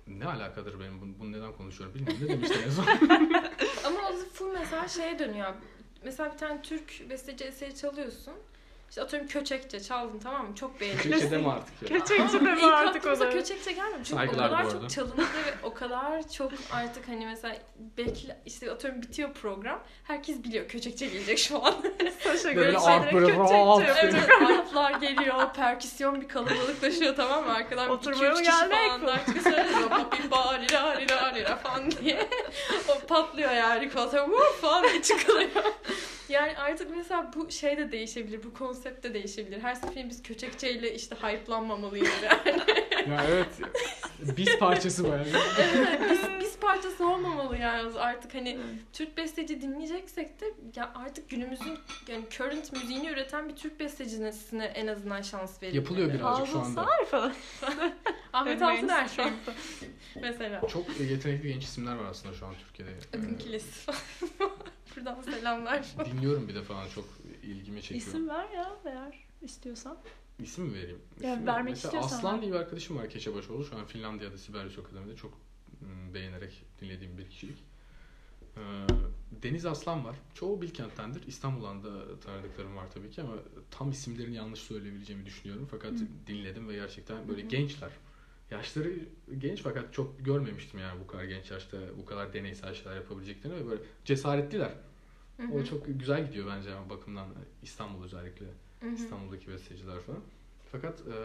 ne alakadır benim bunu, bunu neden konuşuyorum bilmiyorum ne demiştin en son <laughs> Ama o full mesela şeye dönüyor. Mesela bir tane Türk besteci eseri çalıyorsun. İşte atıyorum köçekçe çaldın tamam mı? Çok beğendin. Türkçe deme artık ya. Köçekçe deme ilk artık o da. köçekçe gelmiyor. Çünkü Saygılar o kadar çok çalındı ve o kadar çok artık hani mesela bekle işte atıyorum bitiyor program. Herkes biliyor köçekçe gelecek şu an. <laughs> Saşa Böyle göre Köçekçe. Evet, harflar geliyor, perküsyon bir kalabalıklaşıyor tamam mı? Arkadan Oturmaya 2-3 mı kişi falan daha çıkıyor söylüyor. Papi ba lira lira lira falan diye. <laughs> O patlıyor yani falan. Vuh falan diye çıkılıyor. Yani artık mesela bu şey de değişebilir, bu konsept de değişebilir. Her seferinde biz köçekçeyle işte hype'lanmamalıyız yani. <laughs> ya evet biz parçası bayağı. evet, biz, biz parçası olmamalı yani artık hani Evet. Türk besteci dinleyeceksek de ya artık günümüzün yani current müziğini üreten bir Türk bestecisine en azından şans verilmeli. Yapılıyor birazcık şu Ağzın anda. sağır falan. <laughs> Ahmet. Altıner şu an. <laughs> Mesela. Çok yetenekli genç isimler var aslında şu an Türkiye'de. Akın Kilis. Buradan selamlar. Dinliyorum bir de falan çok ilgimi çekiyor. İsim ver ya eğer istiyorsan. İsim mi vereyim? Ya İsim mi? vermek Mesela istiyorsan Aslan diye bir arkadaşım var Keçebaşoğlu. Şu an Finlandiya'da Sibelius Akademi'de çok mm, beğenerek dinlediğim bir kişilik. Deniz Aslan var. Çoğu Bilkent'tendir. İstanbul'dan da tanıdıklarım var tabii ki ama tam isimlerini yanlış söyleyebileceğimi düşünüyorum. Fakat Hı. dinledim ve gerçekten böyle hı. gençler. Yaşları genç fakat çok görmemiştim yani bu kadar genç yaşta bu kadar deneysel şeyler yapabileceklerini ve böyle cesaretliler. Hı hı. O çok güzel gidiyor bence ama bakımdan İstanbul özellikle. Hı hı. İstanbul'daki besteciler falan. Fakat e,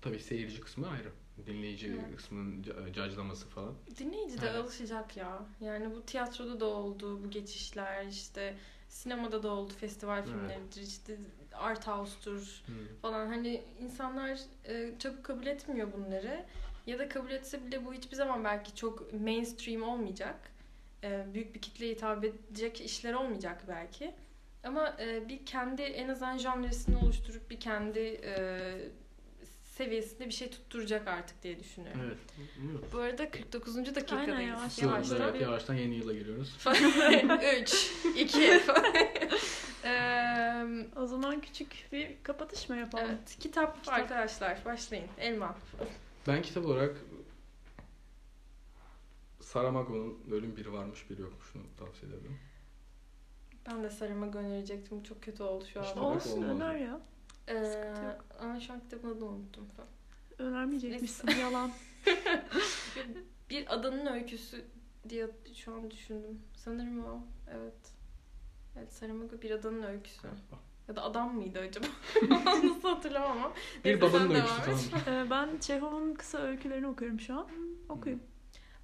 tabii seyirci kısmı ayrı. Dinleyici Evet. kısmının ca- caclaması falan. Dinleyici de Evet. alışacak ya. Yani bu tiyatroda da oldu bu geçişler işte sinemada da oldu festival filmleridir işte art house'tur falan hani insanlar e, çabuk kabul etmiyor bunları ya da kabul etse bile bu hiçbir zaman belki çok mainstream olmayacak E, büyük bir kitleye hitap edecek işler olmayacak belki ama e, bir kendi en azından janresini oluşturup bir kendi e, seviyesinde bir şey tutturacak artık diye düşünüyorum. Evet. Bu arada 49. dakikadayız. Aynen, yavaş Yavaştan, yavaş. evet, yavaştan yeni yıla giriyoruz. <laughs> 3, 2 <laughs> Eee, O zaman küçük bir kapatış mı yapalım? Evet, kitap, Kitap. arkadaşlar başlayın. Elma. Ben kitap olarak Saramago'nun Ölüm Biri Varmış Biri Yokmuş'unu tavsiye ederim. Ben de Saramago önerecektim. Çok kötü oldu şu an. İşte Olsun olmaz. öner ya. Ee, sıkıntı yok. ama şu an kitabın adını unuttum falan. önermeyecekmişsin. Yalan. <laughs> Bir adanın öyküsü diye şu an düşündüm. Sanırım o. Evet. Evet Saramago bir adanın öyküsü. Ya da adam mıydı acaba? <laughs> Nasıl hatırlamam ama. Bir Neyse, babanın sen öyküsü et. tamam. Ee, ben Çehov'un kısa öykülerini okuyorum şu an. Okuyayım.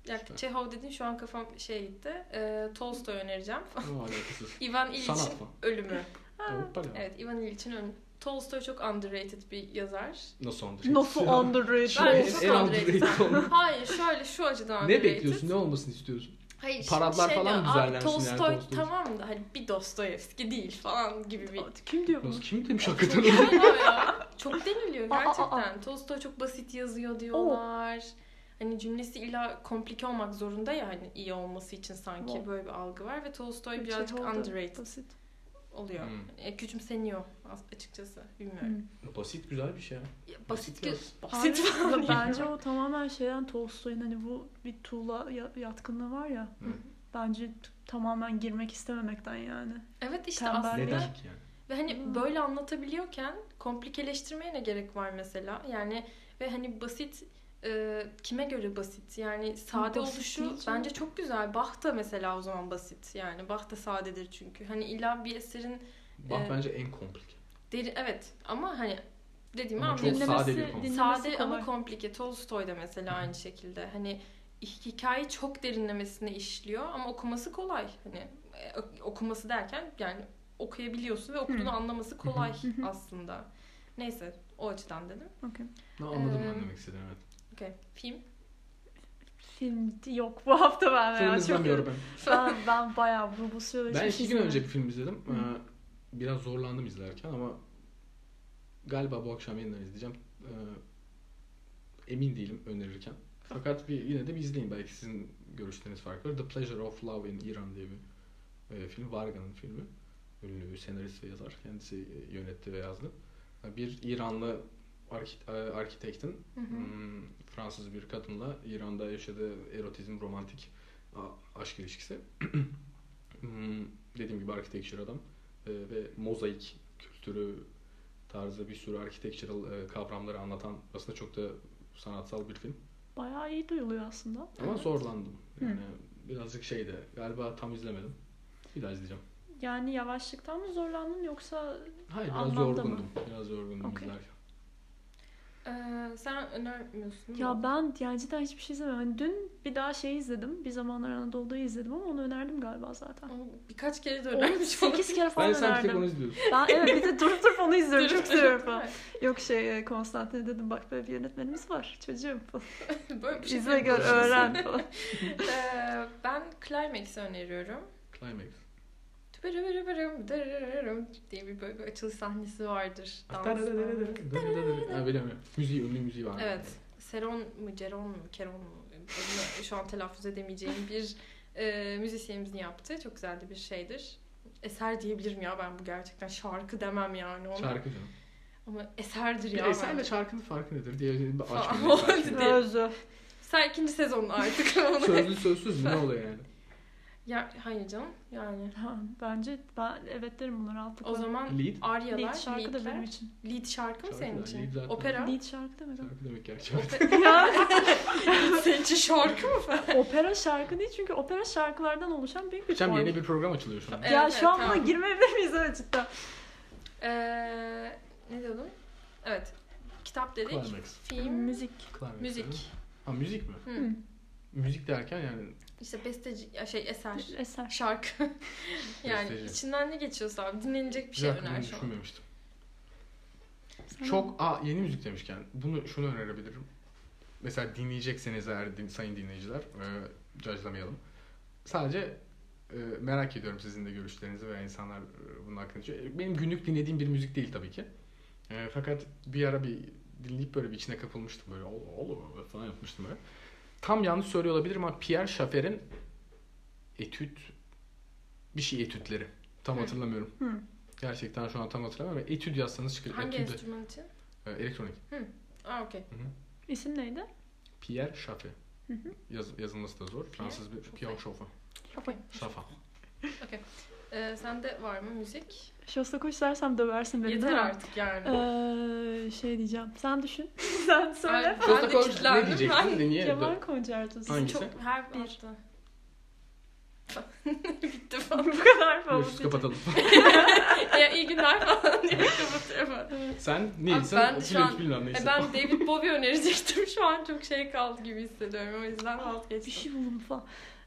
Ya, Süper. Çehov dedin şu an kafam şey gitti. Ee, Tolstoy önereceğim. <laughs> <laughs> Ivan İliç'in ölümü. <laughs> Ya. Evet Ivan İliç'in ölümü. Tolstoy çok underrated bir yazar. Nasıl underrated? Nasıl Ya. underrated? Şu Ben en- çok underrated. Hayır şöyle şu açıdan Ne underrated. bekliyorsun? Ne olmasını istiyorsun? Hayır, şimdi Paradlar şey falan "Aa, düzenlensin yani Tolstoy Tolstoy?" tamam da hani bir Dostoyevski değil falan gibi bir Kim diyor bunu? Nasıl kim demiş hakikaten ya. Çok deniliyor gerçekten. Tolstoy çok basit yazıyor diyorlar. Hani cümlesi illa komplike olmak zorunda ya hani iyi olması için sanki Wow. böyle bir algı var ve Tolstoy birazcık Çehov da underrated Basit. oluyor. Hmm. E, küçümseniyor as- açıkçası. Bilmiyorum. Hı. Basit güzel bir şey ya. Basit <laughs> Basit basit falan bence o tamamen şeyden Tolstoy'un hani bu bir tuğla ya- yatkınlığı var ya. Hı. Bence tamamen girmek istememekten yani. Evet işte Tembel aslında. Neden ki yani? Ve hani Hmm. böyle anlatabiliyorken komplikeleştirmeye ne gerek var mesela? Yani ve hani basit e, kime göre basit? Yani sade Basit oluşu bence çok güzel. Bach da mesela o zaman basit. Yani Bach da sadedir çünkü. Hani illa bir eserin Bach Ee, bence en komplike. deri evet ama hani dediğimi Ama çok anlıyorsun. sade bir dinlemesi Sade kolay. ama komplike. Tolstoy da mesela aynı şekilde. Hani hikayeyi çok derinlemesine işliyor ama okuması kolay. Hani e, okuması derken yani okuyabiliyorsun ve okuduğunu Hı. anlaması kolay Hı hı. aslında. Neyse o açıdan dedim. Okey. Ne anladım Ee, ben demek istedim evet. Okey. Film. Film yok bu hafta ben Film. Çok izlemiyorum ben. ben, ben bayağı bu, bu süreçte Ben bir iki gün önce bir film izledim. Hı. Ee, biraz zorlandım izlerken ama galiba bu akşam yeniden izleyeceğim. Ee, emin değilim önerirken. Fakat bir, yine de bir izleyin. Belki sizin görüşleriniz farklı. The Pleasure of Love in Iran diye bir e, film. Varga'nın filmi. Ünlü senarist ve yazar. Kendisi e, yönetti ve yazdı. Bir İranlı arki- e, arkitektin Hı hı. Hmm, Fransız bir kadınla İran'da yaşadığı erotizm, romantik aşk ilişkisi. <clears throat> Hmm, Dediğim gibi architecture adam Ee, ve mozaik kültürü tarzı bir sürü architectural e, kavramları anlatan aslında çok da sanatsal bir film. Bayağı iyi duyuluyor aslında. Ama Evet. zorlandım. Hı. Yani birazcık şeydi. Galiba tam izlemedim. Bir daha izleyeceğim. Yani yavaşlıktan mı zorlandın yoksa Hayır biraz Anlamda mı? yorgundum. Biraz yorgundum Okey. izlerken. Ee, sen önermiyorsun ya ben yani cidden hiçbir şey izlemedim. Hani dün bir daha şey izledim. Bir zamanlar Anadolu'da izledim ama onu önerdim galiba zaten. Onu birkaç kere de Onu önermiş 8 kere falan Ben sen bir tek önerdim. onu izliyorsun. Ben evet bir de durup durup onu izliyorum. Çok Durup seviyorum durup, falan. Yok şey e, Konstantin dedim bak böyle bir yönetmenimiz var çocuğum falan. <laughs> Böyle bir şey İzle gör yapıyorsun. öğren <laughs> falan. Ee, ben Climax'i öneriyorum. Climax. Diye bir böyle bir açılış sahnesi vardır. Dans. Ha, bilemiyorum. Müziği, ünlü müziği var. Evet. Seron mu, Ceron mu, Keron mu? Şu an telaffuz edemeyeceğim bir e, müzisyenimizin yaptığı çok güzel de bir şeydir. Eser diyebilirim ya ben bu gerçekten şarkı demem yani ona. Şarkı canım. Ama eserdir Bir ya eserle bence. şarkının farkı nedir bir belki. Değil. Özü. Sen ikinci sezonun artık. <laughs> Sözlü sözsüz mü ne oluyor yani? Ya, hayır canım yani. Ha, bence ben evet derim bunları altlıkla. O zaman Lead. Aryalar, Lead şarkı da leadler. benim için. Lead şarkı mı Şarkı senin da, için? lead zaten. Opera. Lead şarkı demek. Şarkı demek. Opera. <laughs> Ya, <laughs> senin için şarkı mı opera şarkı değil çünkü opera şarkılardan oluşan büyük bir Geçen form. yeni bir program açılıyor şu an. Evet, ya evet, şu an buna tamam. girmeyebilir miyiz evet cidden? Ee, ne diyordum? Evet. Kitap dedik. Climax. Film. Müzik. Climax Müzik. Ha müzik mi? Hı. Müzik derken yani İşte besteci, ya şey eser. Eser. Şarkı. <laughs> yani Besteci. içinden ne geçiyorsa abi dinlenecek bir şey güzel öner şu an. düşünmemiştim. Sana- Çok aa yeni müzik demişken bunu şunu önerebilirim. Mesela dinleyecekseniz eğer din, sayın dinleyiciler e, cajlamayalım. Sadece e, merak ediyorum sizin de görüşlerinizi veya insanlar e, bunun hakkında. Çünkü Benim günlük dinlediğim bir müzik değil tabii ki. E, fakat bir ara bir dinleyip böyle bir içine kapılmıştım böyle olur falan yapmıştım böyle. Tam yanlış söylüyor olabilirim ama Pierre Schaeffer'in etüt bir şey etütleri. Tam Hı. hatırlamıyorum. Hı. Gerçekten şu an tam hatırlamıyorum. Etüt yazsanız çıkar. Hangi Etüde. enstrüman için? E, elektronik. Aa okey. İsim neydi? Pierre Schaeffer. Hı hı. Yaz, yazılması da zor. Fransız bir Pierre Schaeffer. Okey. Schaeffer. Ee, sende var mı müzik? Şostakoviç dersem döversin beni Yeter artık yani. Ee, şey diyeceğim. Sen düşün. <laughs> Sen söyle. Ay, ben de Shostakovich ne diyecektin Ben- de niye? Keman konçertosu. Hangisi? Çok her Bir. hafta. <laughs> Bitti falan. Bu kadar falan. Görüşürüz kapatalım. <laughs> ya iyi günler falan diye kapatıyorum. Evet. Sen Nils'in ben şu an- bilmem neyse. Ben David Bowie önerecektim. Şu an çok şey kaldı gibi hissediyorum. O yüzden Bir vazgeçtim. şey buldum falan.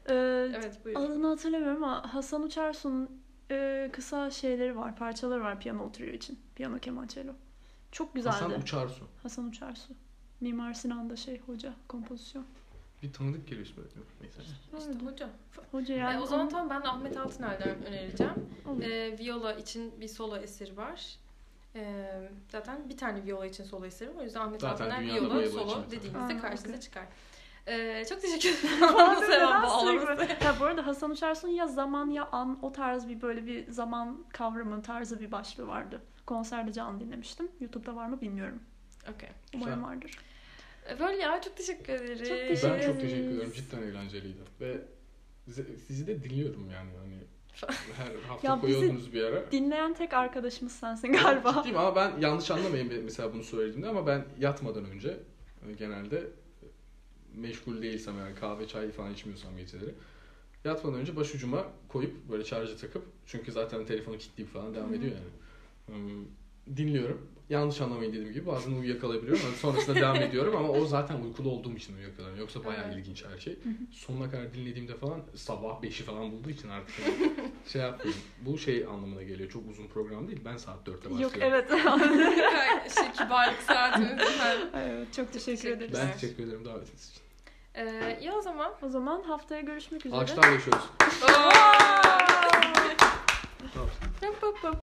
Ee, Evet buyur. Adını hatırlamıyorum ama Hasan Uçarsu'nun e, kısa şeyleri var, parçaları var piyano oturuyor için. Piyano, keman, cello. Çok güzeldi. Hasan Hasan, Uçarsu. Uçarsu. Mimar Sinan'da şey hoca, kompozisyon. Bir tanıdık geliyor ismi. Neyse. İşte hoca. Hoca E, yani. o zaman tamam ben Ahmet Altıner'den <laughs> önereceğim. Olur. E, viola için bir solo eseri var. E, zaten bir tane viola için solo eseri var. O yüzden Ahmet Zaten Altıner viola solo dediğinizde Aa, karşınıza okey. çıkar. E, çok teşekkür ederim. Bağlaması. sürekli- Ya bu arada Hasan Uçarsu'nun ya zaman ya an o tarz bir böyle bir zaman kavramı tarzı bir başlığı vardı. Konserde canlı dinlemiştim. YouTube'da var mı bilmiyorum. Okey. Umarım Güzel. vardır. E, Böyle ya çok teşekkür ederim. Çok Ben teşekkür çok ederiz. teşekkür ederim. Cidden eğlenceliydi. Ve sizi- de dinliyorum yani. Hani <laughs> her hafta Ya bizi- koyuyordunuz bir ara. Dinleyen tek arkadaşımız sensin galiba. Ciddiyim ama ben yanlış anlamayın mesela bunu söylediğimde ama ben yatmadan önce e, genelde meşgul değilsem yani kahve çay falan içmiyorsam geceleri yatmadan önce başucuma koyup böyle şarja takıp çünkü zaten telefonu kilitleyip falan devam ediyor yani. Hmm, Dinliyorum. Yanlış anlamayın dediğim gibi bazen uyuyakalayabiliyorum. ama sonrasında devam ediyorum ama o zaten uykulu olduğum için uyuyakalıyorum. Yoksa bayağı Evet. ilginç her şey. Sonuna kadar dinlediğimde falan sabah 5'i falan bulduğu için artık hani <laughs> şey yapmıyorum. Bu şey anlamına geliyor. Çok uzun program değil. Ben saat 4'te başlıyorum. Yok <laughs> evet. şey, kibarlık efendim. <laughs> evet. Çok teşekkür Teşekkür ederiz. Ben teşekkür ederim davetiniz için. Ee, iyi o zaman. O zaman haftaya görüşmek üzere. Alkışlarla yaşıyoruz.